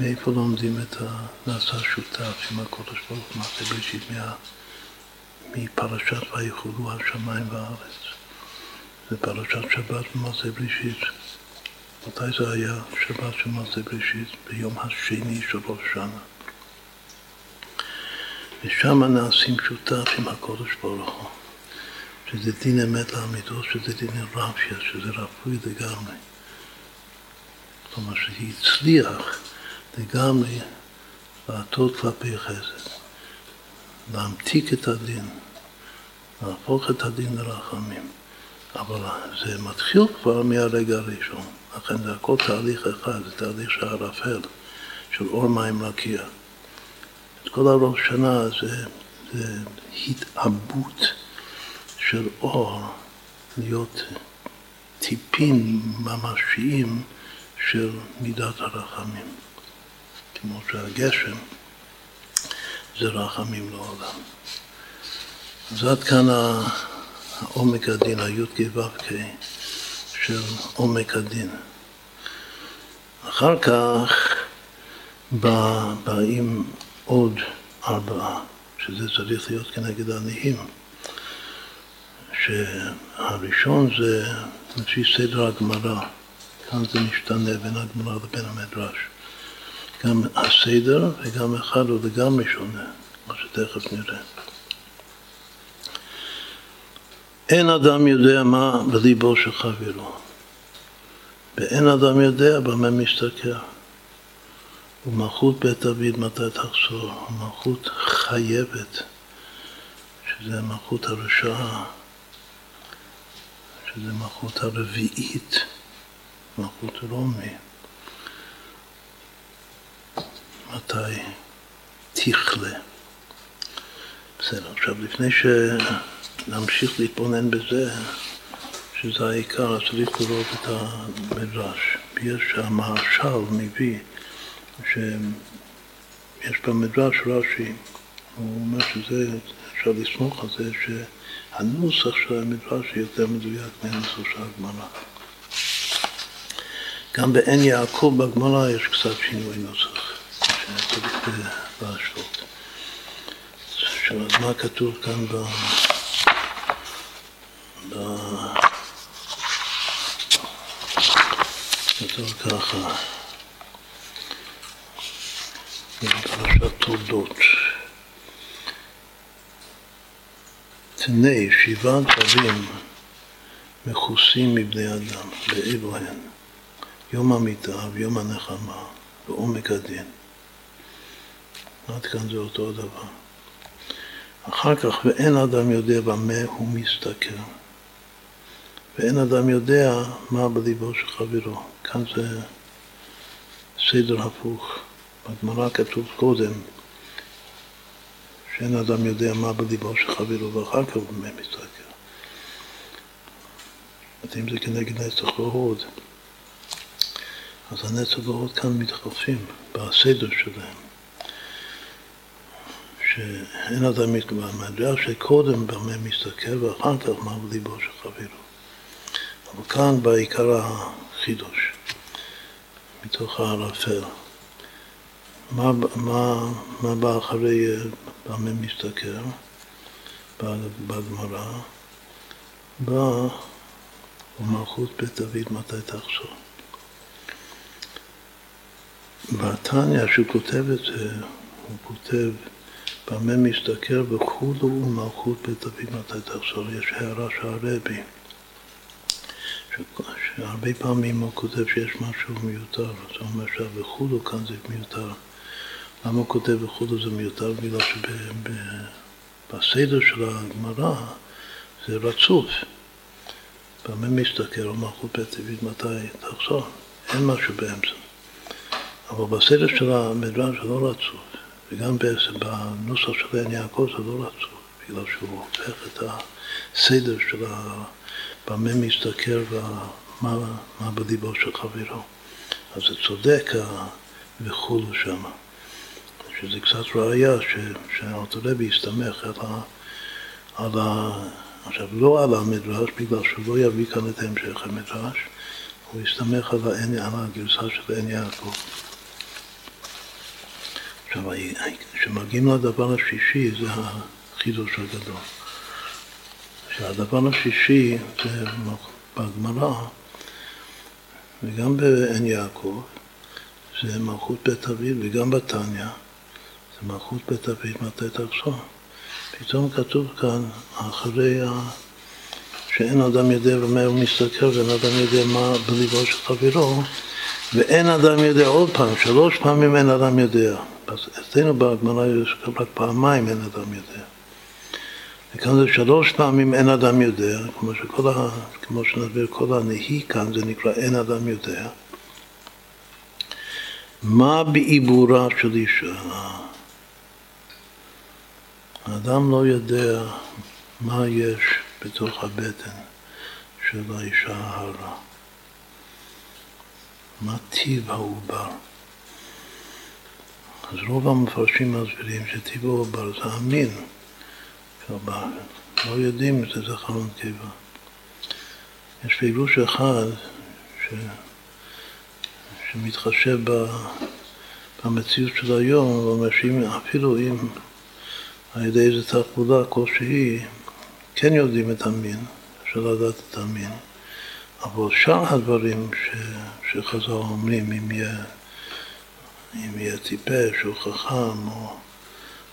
מאיפה לומדים את הנעשה שותף עם הקודש ברוך הוא מעשה בראשית מפרשת ויחולו השמיים והארץ. זה פרשת שבת במעשה בראשית. מתי זה היה? שבת של מעשה בראשית, ביום השני של ראש שנה. ושם נעשים שותף עם הקודש ברוך הוא, שזה דין אמת לאמיתו, שזה דין רביה, שזה רפוי לגמרי. כלומר שהצליח לגמרי לעטות כלפי חסד, להמתיק את הדין, להפוך את הדין לרחמים. אבל זה מתחיל כבר מהרגע הראשון. לכן זה הכל תהליך אחד, זה תהליך של ערפל, של אור מים רקיע. את כל הראש שנה זה, זה התעבות של אור, להיות טיפים ממשיים של מידת הרחמים. כמו שהגשם זה רחמים לעולם. אז עד כאן העומק הדין, הי"ק ו"ק. של עומק הדין. אחר כך בא, באים עוד ארבעה, שזה צריך להיות כנגד העניים. שהראשון זה לפי סדר הגמרא, כאן זה משתנה בין הגמרא לבין המדרש. גם הסדר וגם אחד הוא לגמרי שונה, מה שתכף נראה. אין אדם יודע מה בליבו של חברו, ואין אדם יודע במה מסתכל. ומלכות בית דוד מתי תחזור? מלכות חייבת, שזה מלכות הרשעה, שזה מלכות הרביעית, מלכות רומי. מתי תכלה? בסדר, עכשיו לפני ש... להמשיך להתבונן בזה, שזה העיקר, צריך לראות את המדרש. יש המהרש"ל מביא, שיש במדרש רש"י, הוא אומר שזה, אפשר לסמוך על זה, שהנוסח של המדרש יותר מדויק מהנוסח של הגמרא. גם בעין יעקב בגמרא יש קצת שינוי נוסח, שצריך להשלות. עכשיו, אז מה כתוב כאן ב... כתוב ככה, בפרשת תולדות. תני שבעה דברים מכוסים מבני אדם, ואלו. יום המיטה ויום הנחמה ועומק הדין. עד כאן זה אותו דבר. אחר כך, ואין אדם יודע במה הוא מסתכל. ואין אדם יודע מה בליבו של חברו. כאן זה סדר הפוך. בגמרא כתוב קודם שאין אדם יודע מה בליבו של חברו, ואחר כך הוא מסתכל. אם זה כנגד נצח והוד, אז הנצח והוד כאן מתחלפים בסדר שלהם. שאין אדם מתכוון, מהדרך שקודם במה מסתכל ואחר כך מה בליבו של חברו. אבל כאן בעיקר החידוש, מתוך הערפל. מה, מה, מה בא אחרי במה מסתכל בגמרא? בא ומלכות בית דוד מתי תחזור. בתניא, שהוא כותב את זה, הוא כותב במה מסתכל וכולו ומלכות בית דוד מתי תחזור. יש הערה של הרבי, שהרבה פעמים הוא כותב שיש משהו מיותר, אז הוא אומר שה"וכולו" כאן זה מיותר. למה הוא כותב וכולו זה מיותר? בגלל שבסדר של הגמרא זה רצוף. במה מסתכל על מלכות בית דוד מתי תחזור? אין משהו באמצע. אבל בסדר של המדרש זה לא רצוף. וגם בנוסח של עין יעקב זה לא רצוף, בגלל שהוא הופך את הסדר של במה מסתכל ומה בליבו של חברו. אז זה צודק וכולו שם. שזה קצת ראייה שהאוטורבי הסתמך על ה... על ה... עכשיו, לא על המדרש, בגלל שהוא לא יביא כאן את המשך המדרש, הוא הסתמך על, העין, על הגרסה של עין יעקב. עכשיו, כשמגיעים לדבר השישי, זה החידוש הגדול. שהדבר השישי זה בגמרא, וגם בעין יעקב, זה מלכות בית אביב, וגם בתניא, זה מלכות בית אביב מתי תחזור. פתאום כתוב כאן, אחרי ה... שאין אדם יודע במה הוא מסתכל ואין אדם יודע מה בליבו של חברו, ואין אדם יודע עוד פעם, שלוש פעמים אין אדם יודע. אצלנו בגמרא יש רק פעמיים אין אדם יודע. וכאן זה שלוש פעמים אין אדם יודע, כמו, שכל ה, כמו שנסביר, כל הנהי כאן זה נקרא אין אדם יודע. מה בעיבורה של אישה? האדם לא יודע מה יש בתוך הבטן של האישה ההרה. מה טיב העובר. אז רוב המפרשים מסבירים שטיב העובר זה המין. לא יודעים אם זה זכר נקבה. יש פירוש אחד ש... שמתחשב במציאות של היום, ואומר שאפילו אם על ידי איזו תחבולה כלשהי כן יודעים את המין, אפשר לדעת את המין, אבל שאר הדברים ש... שחז"ל אומרים, אם יהיה, אם יהיה טיפש או חכם או,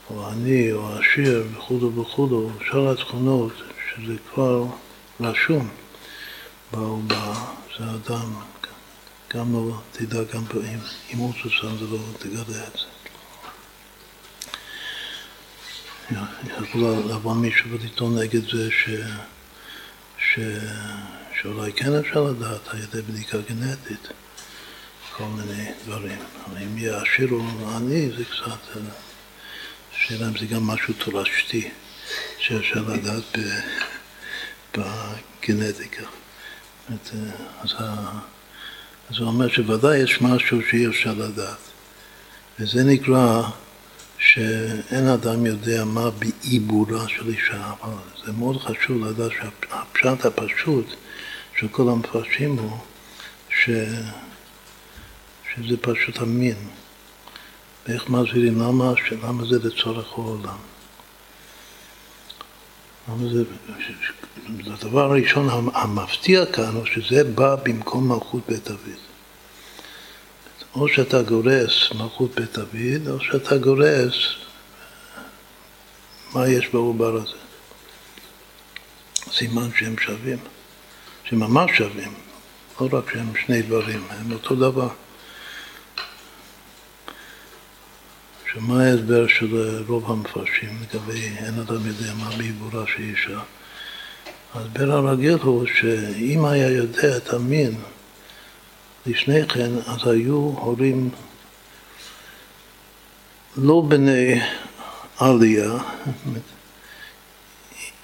או עני או עשיר וכו' וכו', שאר התכונות שזה כבר רשום בעובר, זה אדם, גם לא תדע, גם אם אימוץ שם זה לא תגלה את זה. יכול לבוא מישהו ולטעון נגד זה ש... ש... שאולי כן אפשר לדעת על ידי בדיקה גנטית כל מיני דברים. אבל אם יהיה עשיר או עני זה קצת... שאלה אם זה גם משהו תורשתי שאפשר לדעת. בגנטיקה. אז, אז הוא אומר שוודאי יש משהו שאי אפשר לדעת. וזה נקרא שאין אדם יודע מה בעיבורה של אישה, אבל זה מאוד חשוב לדעת שהפשט הפשוט של כל המפרשים הוא ש... שזה פשוט המין. ואיך מסבירים למה, למה זה לצורך העולם. למה זה, הדבר הראשון המפתיע כאן הוא שזה בא במקום מלכות בית דוד. או שאתה גורס מלכות בית דוד, או שאתה גורס מה יש בעובר הזה. סימן שהם שווים, שממש שווים. לא רק שהם שני דברים, הם אותו דבר. שמה ההסבר של רוב המפרשים לגבי אין אדם יודע מה בעיבורה של אישה? ההסבר הרגיל הוא שאם היה יודע את המין לפני כן, אז היו הורים לא בני עלייה,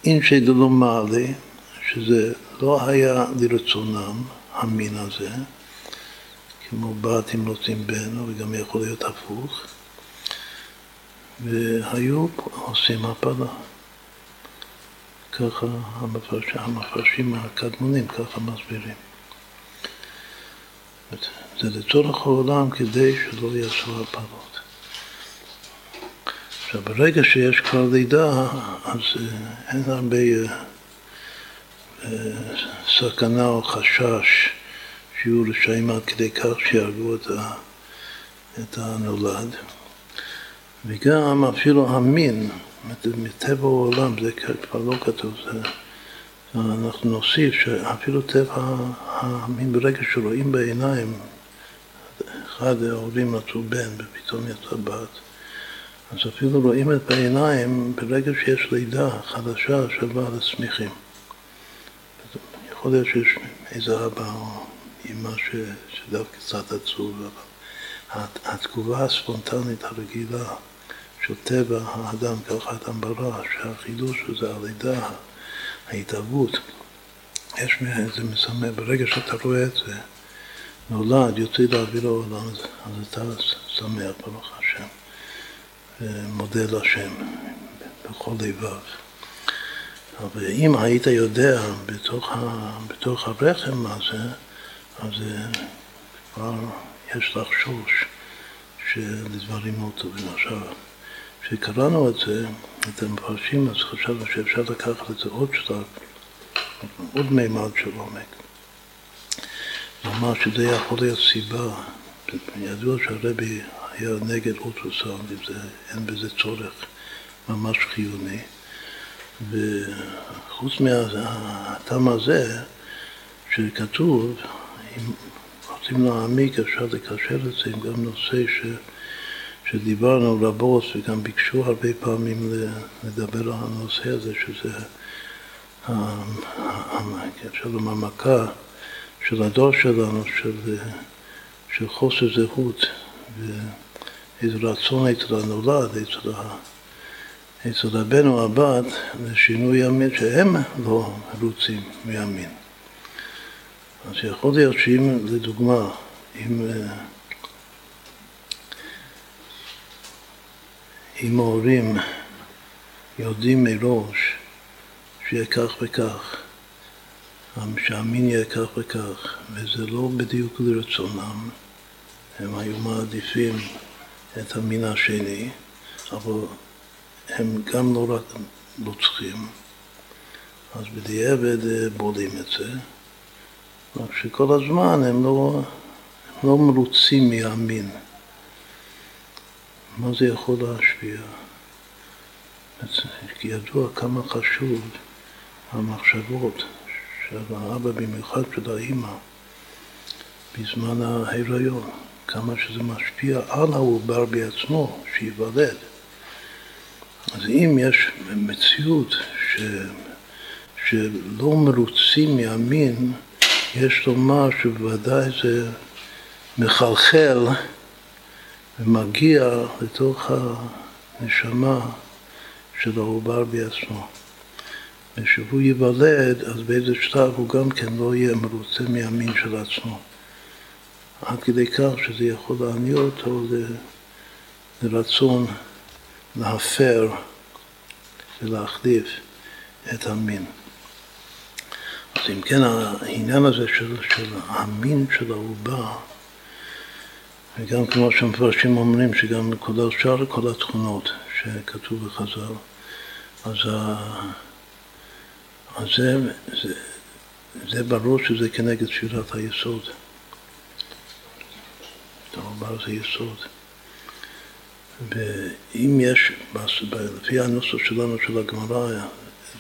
אינשי דלא מעלי, שזה לא היה לרצונם, המין הזה, כמו בת אם רוצים בן, וגם יכול להיות הפוך, והיו עושים הפלה. ככה המפרשים, המפרשים הקדמונים ככה מסבירים. זה לצורך העולם כדי שלא יעשו הפלות. עכשיו, ברגע שיש כבר לידה, אז אה, אין הרבה אה, אה, סכנה או חשש שיהיו רשעים עד כדי כך שיהרגו את הנולד. וגם אפילו המין, מטבע העולם, זה כבר לא כתוב, זה, אנחנו נוסיף שאפילו טבע המין, ברגע שרואים בעיניים, אחד ההורים מצאו בן ופתאום יצא בת, אז אפילו רואים את בעיניים ברגע שיש לידה חדשה של בעל הצמיחים. יכול להיות שיש איזה אבא או אמא שדווקא קצת עצוב, אבל התגובה הספונטנית הרגילה של טבע האדם, ככה אדם ברא, שהחידוש הזה, הלידה, ההתהוות, יש זה מסמל, ברגע שאתה רואה את זה, נולד, יוצא לאוויר העולם, אז, אתה שמח, ברוך השם, ומודה להשם בכל לבב. אבל אם היית יודע בתוך, ה, בתוך הרחם מה זה, אז כבר יש לחשוש שלדברים לא טובים. עכשיו, כשקראנו את זה, את המפרשים, אז חשבנו שאפשר לקחת את זה עוד שלב, עוד מימד של עומק. ממש שזה יכול להיות סיבה, ידוע שהרבי היה נגד אולטרסאונד, אין בזה צורך ממש חיוני. וחוץ מהטעם הזה, שכתוב, אם רוצים להעמיק אפשר לקשר את זה עם גם נושא ש... שדיברנו רבות וגם ביקשו הרבה פעמים לדבר על הנושא הזה, שזה אפשר לומר המכה של הדור שלנו, של, של חוסר זהות ואיזה רצון אצל הנולד, אצל, אצל רבנו הבת, לשינוי המין, שהם לא רוצים מהמין. אז יכול להיות שאם, לדוגמה, אם אם ההורים יודעים מראש שיהיה כך וכך, שהמין יהיה כך וכך, וזה לא בדיוק לרצונם, הם היו מעדיפים את המין השני, אבל הם גם לא רק רוצחים, אז בדיעבד אה, בולים את זה, רק שכל הזמן הם לא, הם לא מרוצים מהמין. מה זה יכול להשפיע? ידוע כמה חשוב המחשבות של האבא, במיוחד של האימא, בזמן ההיריון, כמה שזה משפיע על העובר בעצמו, שייוולד. אז אם יש מציאות ש... שלא מרוצים מהמין, יש לומר שבוודאי זה מחלחל ומגיע לתוך הנשמה של העובר בעצמו. וכשהוא ייוולד, אז באיזה שלב הוא גם כן לא יהיה מרוצה מהמין של עצמו. עד כדי כך שזה יכול להניע אותו לרצון להפר ולהחליף את המין. אז אם כן, העניין הזה של, של המין של העובר וגם כמו שהמפרשים אומרים, שגם כל השאר כל התכונות שכתוב בחז"ל, אז, ה... אז זה, זה, זה ברור שזה כנגד שירת היסוד. דבר זה יסוד. ואם יש, לפי הנוסח שלנו של הגמרא,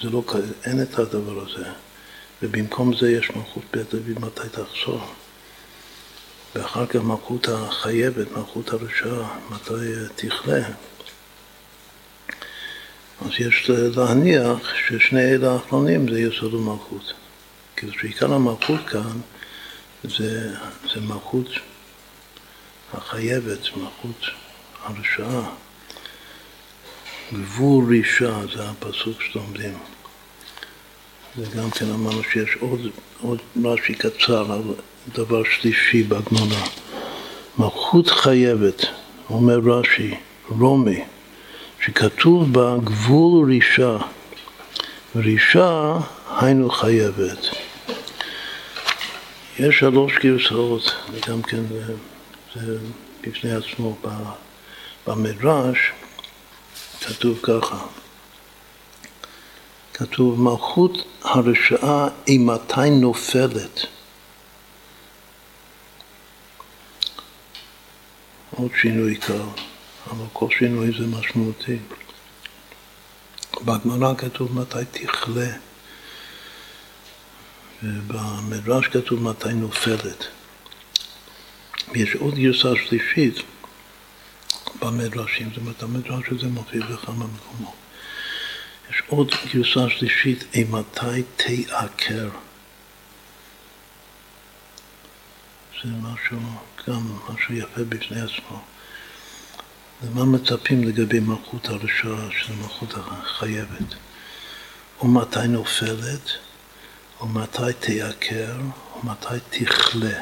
זה לא, אין את הדבר הזה. ובמקום זה יש מלכות בית דוד מתי תחזור. ואחר כך מלכות החייבת, מלכות הרשעה, מתי תכלה. אז יש להניח ששני אלה האחרונים זה יסוד המלכות. כאילו שעיקר המלכות כאן זה, זה מלכות החייבת, מלכות הרשעה. גבול רישה זה הפסוק שלומדים. וגם כן אמרנו שיש עוד, עוד רש"י קצר על דבר שלישי בגמרא. מלכות חייבת, אומר רש"י, רומי, שכתוב בה גבול רישה, רישה היינו חייבת. יש שלוש גרסאות, וגם כן זה בפני עצמו במדרש, כתוב ככה, כתוב מלכות הרשעה אימתי נופלת. עוד שינוי קל, אבל כל שינוי זה משמעותי. בגמרא כתוב מתי תכלה, ובמדרש כתוב מתי נופלת. יש עוד גרסה שלישית במדרשים, זאת אומרת המדרש הזה מופיע בכמה מקומות. יש עוד גרסה שלישית, אימתי תעקר. זה משהו, גם משהו יפה בפני עצמו. למה מצפים לגבי מלכות הרשעה, של מלכות החייבת? ומתי נופלת, ומתי תעקר, ומתי תכלה.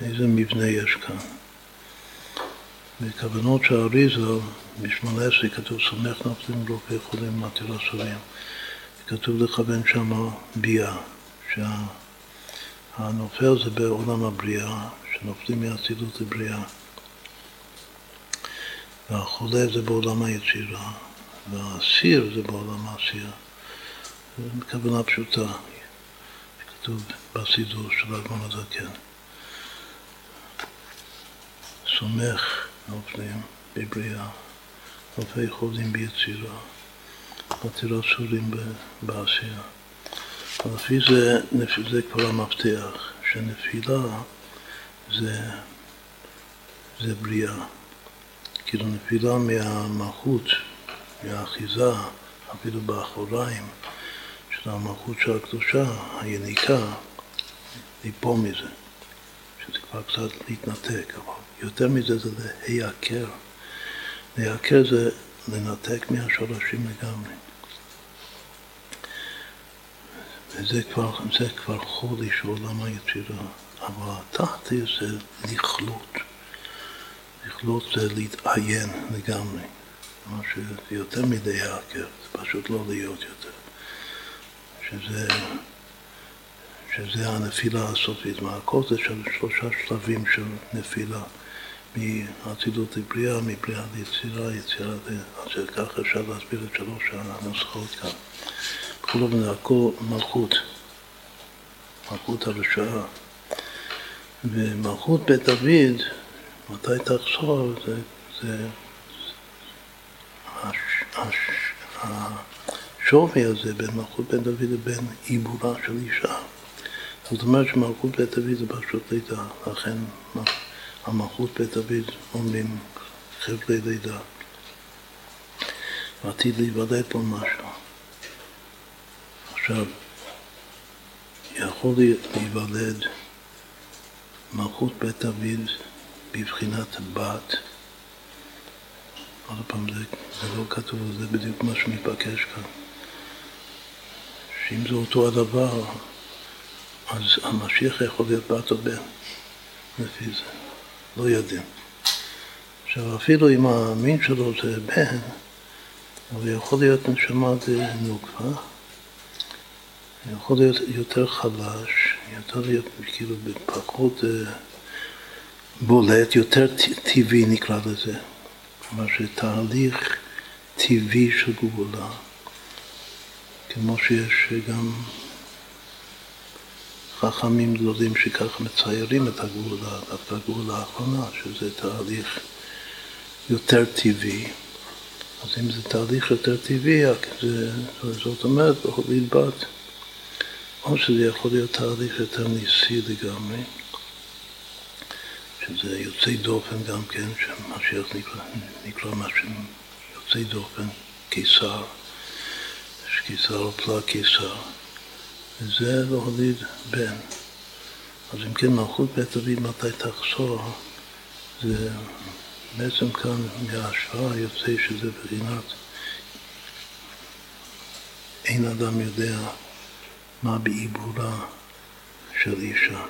איזה מבנה יש כאן. בכוונות של האריזל, ב-18 כתוב סומך נפלים לא יכולים מטיל אסורים. כתוב לכוון שם ביאה, שהנופל זה בעולם הבריאה, שנופלים מהאצילות לבריאה. והחולה זה בעולם היצירה, והאסיר זה בעולם העשייה. זו כוונה פשוטה, כתוב בסידור של אדמון הזקן. סומך נופלים בבריאה, אלפי חולים ביצירה, מטילה סורים בעשייה. לפי זה, זה כבר המפתח, שנפילה זה, זה בריאה. כאילו נפילה מהמלכות, מהאחיזה, אפילו באחוריים של המלכות של הקדושה, היניקה, ליפול מזה, שזה כבר קצת להתנתק, אבל יותר מזה זה להיעקר. להיעקר זה לנתק מהשורשים לגמרי. וזה כבר, זה כבר חולי של עולם היצירה. אבל התחתי זה לכלות. לכלות זה להתעיין לגמרי. מה שיותר מדי העקר, זה פשוט לא להיות יותר. שזה, שזה הנפילה הסופית. מה הכל זה של שלושה שלבים של נפילה. מאצילות לבריאה, מבריאה ליצירה, יצירה ל... אז ככה אפשר להסביר את שלוש הנוסחות כאן. זה הכל מלכות, מלכות הרשעה. ומלכות בית דוד, מתי תחזור, זה, זה הש, הש, השווי הזה בין מלכות בית דוד לבין עיבורה של אישה. זאת אומרת שמלכות בית דוד זה פשוט לידה, לכן המלכות בית דוד אומרים חבלי לידה. ועתיד להיוולד פה משהו. עכשיו, יכול להיוולד מלכות בית דוד בבחינת בת. עוד פעם, זה, זה לא כתוב, זה בדיוק מה שמתבקש כאן. שאם זה אותו הדבר, אז המשיח יכול להיות בת או בן, לפי זה. לא יודעים. עכשיו, אפילו אם המין שלו זה בן, הוא יכול להיות נשמה נוקבה, יכול להיות יותר חלש, יותר להיות כאילו פחות אה, בולט, יותר טבעי נקרא לזה. כלומר שתהליך טבעי של גבולה, כמו שיש גם חכמים גדולים שככה מציירים את הגאולה, דווקא הגאולה האחרונה, שזה תהליך יותר טבעי. אז אם זה תהליך יותר טבעי, זה, זאת אומרת, בהוליד בת, או שזה יכול להיות תהליך יותר ניסי לגמרי, שזה יוצא דופן גם כן, שמשיח נקרא, נקרא משהו יוצא דופן, קיסר, שקיסר או פלא קיסר, וזה להוליד בן. אז אם כן, מלכות בית דוד מתי תחזור, זה בעצם כאן מההשוואה יוצא שזה בחינת אין אדם יודע מה בעיבורה של אישה.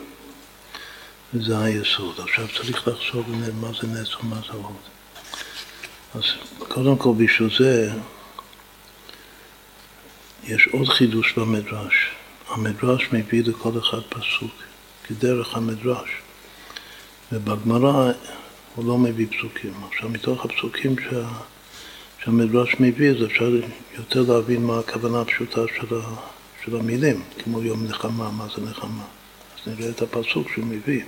וזה היסוד. עכשיו צריך לחשוב מה זה נס ומה זה הוד. אז קודם כל בשביל זה יש עוד חידוש במדרש. המדרש מביא לכל אחד פסוק, כדרך המדרש. ובגמרא הוא לא מביא פסוקים. עכשיו, מתוך הפסוקים שה, שהמדרש מביא, אז אפשר יותר להבין מה הכוונה הפשוטה של, ה, של המילים, כמו יום נחמה, מה זה נחמה. אז נראה את הפסוק שהוא מביא.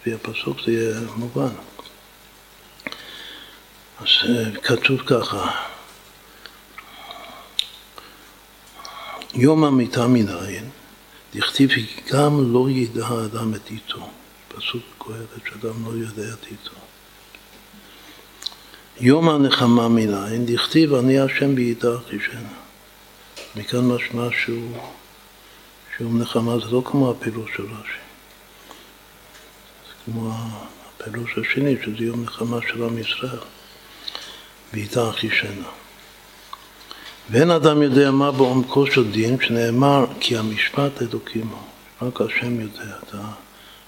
לפי הפסוק זה יהיה מובן. אז אה, כתוב ככה, יום המיטה מנין, דכתיב גם לא ידע האדם את איתו. פסוק כואבת שאדם לא יודע את איתו. יום הנחמה מנין, דכתיב אני השם בידך ישנה. מכאן משמע שהוא, שהוא נחמה, זה לא כמו הפירוש של רש"י. זה כמו הפירוש השני, שזה יום נחמה של עם ישראל. בידך ישנה. ואין אדם יודע מה בעומקו של דין, שנאמר כי המשפט אלוקים הוא. רק השם יודע את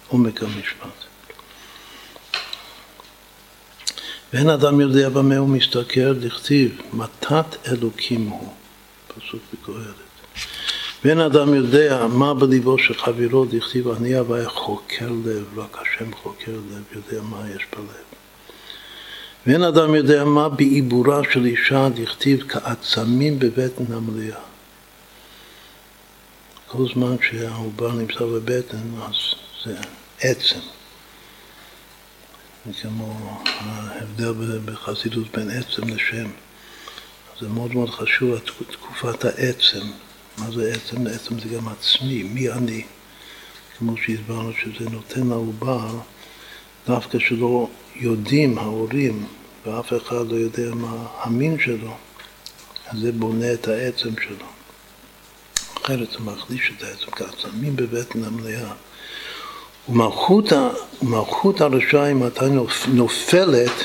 עומק המשפט. ואין אדם יודע במה הוא מסתכל, דכתיב, מתת אלוקים הוא, פסוק בקהלת. ואין אדם יודע מה בליבו של חברו, דכתיב, אני הוויה חוקר לב, רק השם חוקר לב, יודע מה יש בלב. ואין אדם יודע מה בעיבורה של אישה, דכתיב, כעצמים בבטן המליאה. כל זמן שהעובר נמצא בבטן, אז זה עצם. זה כמו ההבדל בחסידות בין עצם לשם. זה מאוד מאוד חשוב, תקופת העצם. מה זה עצם? עצם זה גם עצמי, מי אני? כמו שהסברנו שזה נותן לעובר, דווקא שלא יודעים ההורים, ואף אחד לא יודע מה המין שלו, אז זה בונה את העצם שלו. אחרת זה מחליש את העצם, כעצמים בבטן המלאה. ומלכות הרשעים מתי נופלת,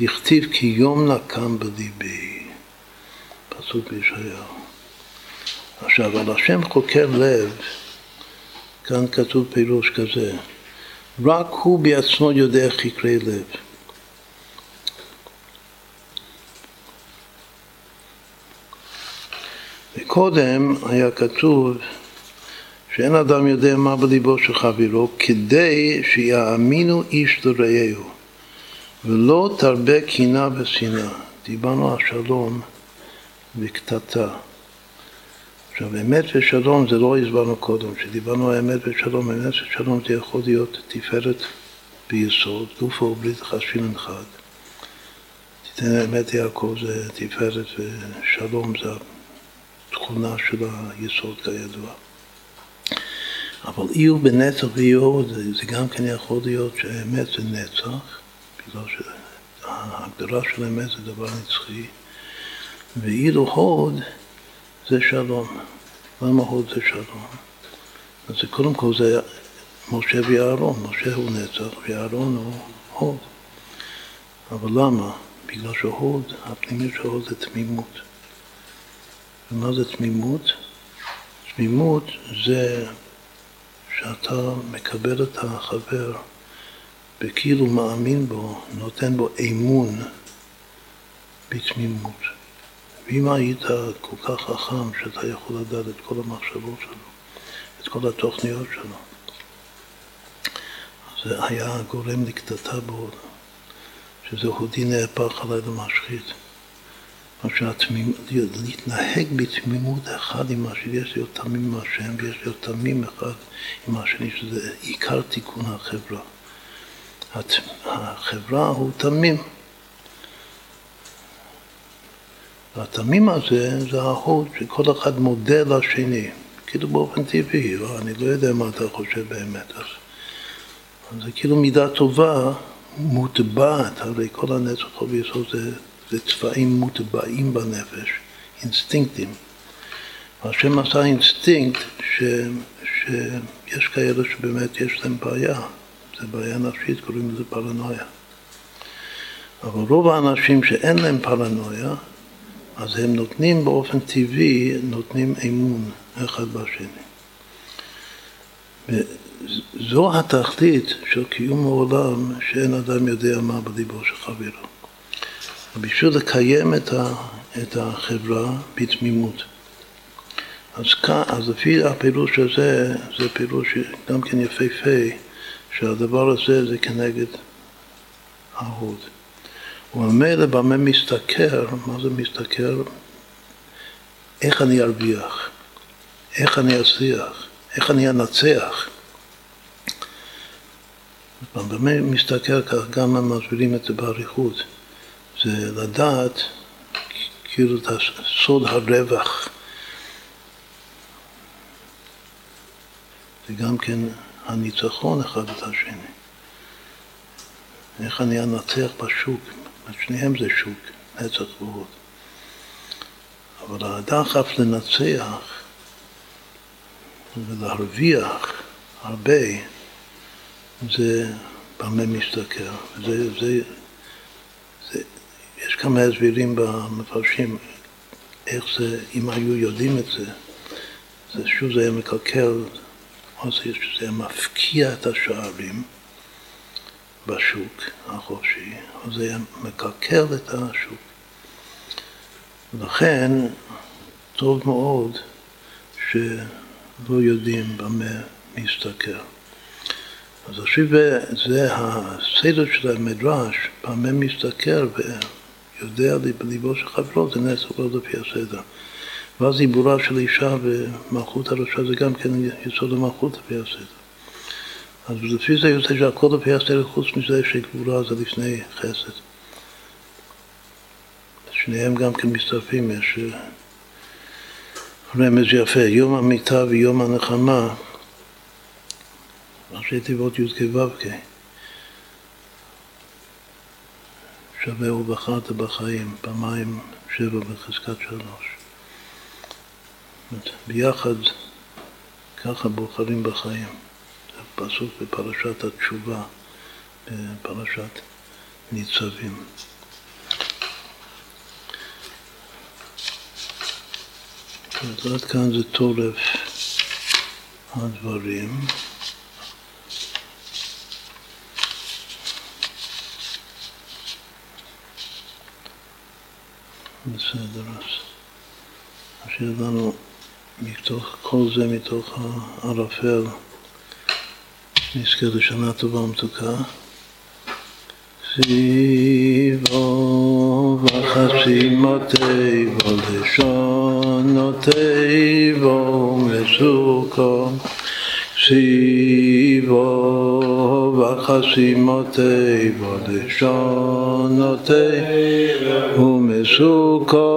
דכתיב כי יום נקם בליבי. פסוק בישעיהו. עכשיו, על השם חוקר לב, כאן כתוב פירוש כזה, רק הוא בעצמו יודע חקרי לב. וקודם היה כתוב שאין אדם יודע מה בליבו של חברו, כדי שיאמינו איש לרעהו, ולא תרבה קינה ושנאה. דיברנו על שלום וקטטה. עכשיו, אמת ושלום זה לא הסברנו קודם, כשדיברנו אמת ושלום, אמת ושלום זה יכול להיות תפארת ביסוד, גופו וברית חשין אחד. תיתן אמת יעקב זה תפארת ושלום זה התכונה של היסוד כידוע. אבל אי הוא בנצח ואי הוא, זה, זה גם כן יכול להיות שאמת זה נצח, בגלל שההגדרה של אמת זה דבר נצחי, ואילו הוד זה שלום. למה הוד זה שלום? אז קודם כל זה משה ויהרון, משה הוא נצח ויהרון הוא הוד. אבל למה? בגלל שהוד, הפנימיות של הוד זה תמימות. ומה זה תמימות? תמימות זה שאתה מקבל את החבר וכאילו מאמין בו, נותן בו אמון בתמימות. ואם היית כל כך חכם שאתה יכול לדעת את כל המחשבות שלו, את כל התוכניות שלו, זה היה גורם לקטטה בו, שזה הודי נהפך עליי למשחית. להתנהג בתמימות אחד עם השני, יש להיות תמים עם השם ויש להיות תמים אחד עם השני, שזה עיקר תיקון החברה. החברה הוא תמים. והתמים הזה זה ההוד שכל אחד מודה לשני, כאילו באופן טבעי, לא, אני לא יודע מה אתה חושב באמת. אז, אז זה כאילו מידה טובה מוטבעת, הרי כל הנצח וביסוד זה, זה צבעים מוטבעים בנפש, אינסטינקטים. השם עשה אינסטינקט ש, שיש כאלה שבאמת יש להם בעיה, זה בעיה נפשית, קוראים לזה פרנויה. אבל רוב האנשים שאין להם פרנויה, אז הם נותנים באופן טבעי, נותנים אמון אחד בשני. וזו התכלית של קיום העולם, שאין אדם יודע מה בליבו של חברו. בשביל לקיים את, ה, את החברה בתמימות. אז, אז לפי הפירוש הזה, זה פירוש גם כן יפהפה, שהדבר הזה זה כנגד ההוד. וממילא במה מסתכר, מה זה מסתכר? איך אני ארוויח, איך אני אצליח, איך אני אנצח. במה מסתכר כך גם הם מסבירים את זה באריכות, זה לדעת כאילו את סוד הרווח. זה גם כן הניצחון אחד את השני. איך אני אנצח בשוק, שניהם זה שוק, נצח והוד. אבל הדחף לנצח ולהרוויח הרבה, זה במה מסתכל. זה, זה, זה, יש כמה הסברים במפרשים איך זה, אם היו יודעים את זה, זה שוב זה היה מקלקל, או זה היה מפקיע את השערים. בשוק החופשי, זה מקלקל את השוק. לכן טוב מאוד שלא יודעים במה מסתכל. אז עכשיו זה הסדר של המדרש, במה מסתכל ויודע בליבו של חברו, זה נס לא לפי הסדר. ואז עיבורה של אישה ומלכות הרשע זה גם כן יסוד המלכות לפי הסדר. אז לפי זה יוצא שהכל לפי הסדר חוץ מזה שגבורה זה לפני חסד. שניהם גם כן מצטרפים, יש אה, רמז יפה, יום המיטה ויום הנחמה, ראשי תיבות י"ק ו"ק, שווה ובחרת בחיים, פעמיים שבע בחזקת שלוש. ביחד ככה בוחרים בחיים. פסוק בפרשת התשובה, בפרשת ניצבים. אז עד כאן זה תורף הדברים. בסדר, אז השאיר לנו מתוך כל זה, מתוך הערפל. נזכה לשנה טובה ומתוקה. סביבו וחסימותי ולשונותי ומסוכו סביבו וחסימותי ולשונותי ומסוכו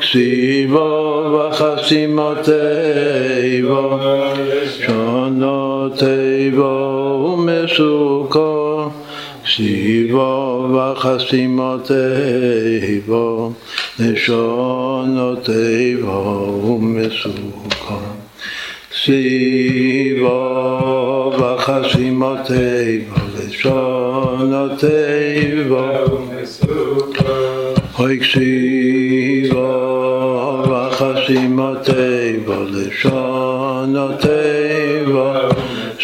כסיבו וחסימותי ולשונותי תיבו ומשוכו, שיבו וחסימו תיבו, נשונו תיבו ומשוכו. שיבו וחסימו תיבו, נשונו תיבו ומשוכו. אוי קשיבו וחסימו תיבו, נשונו תיבו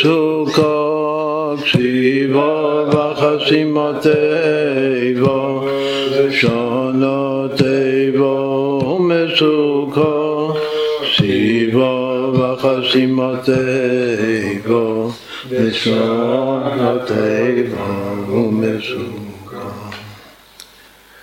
Sukkot Shiva Vachasimoteva Shonoteva Mesukot Shiva Vachasimoteva Shonoteva Mesukot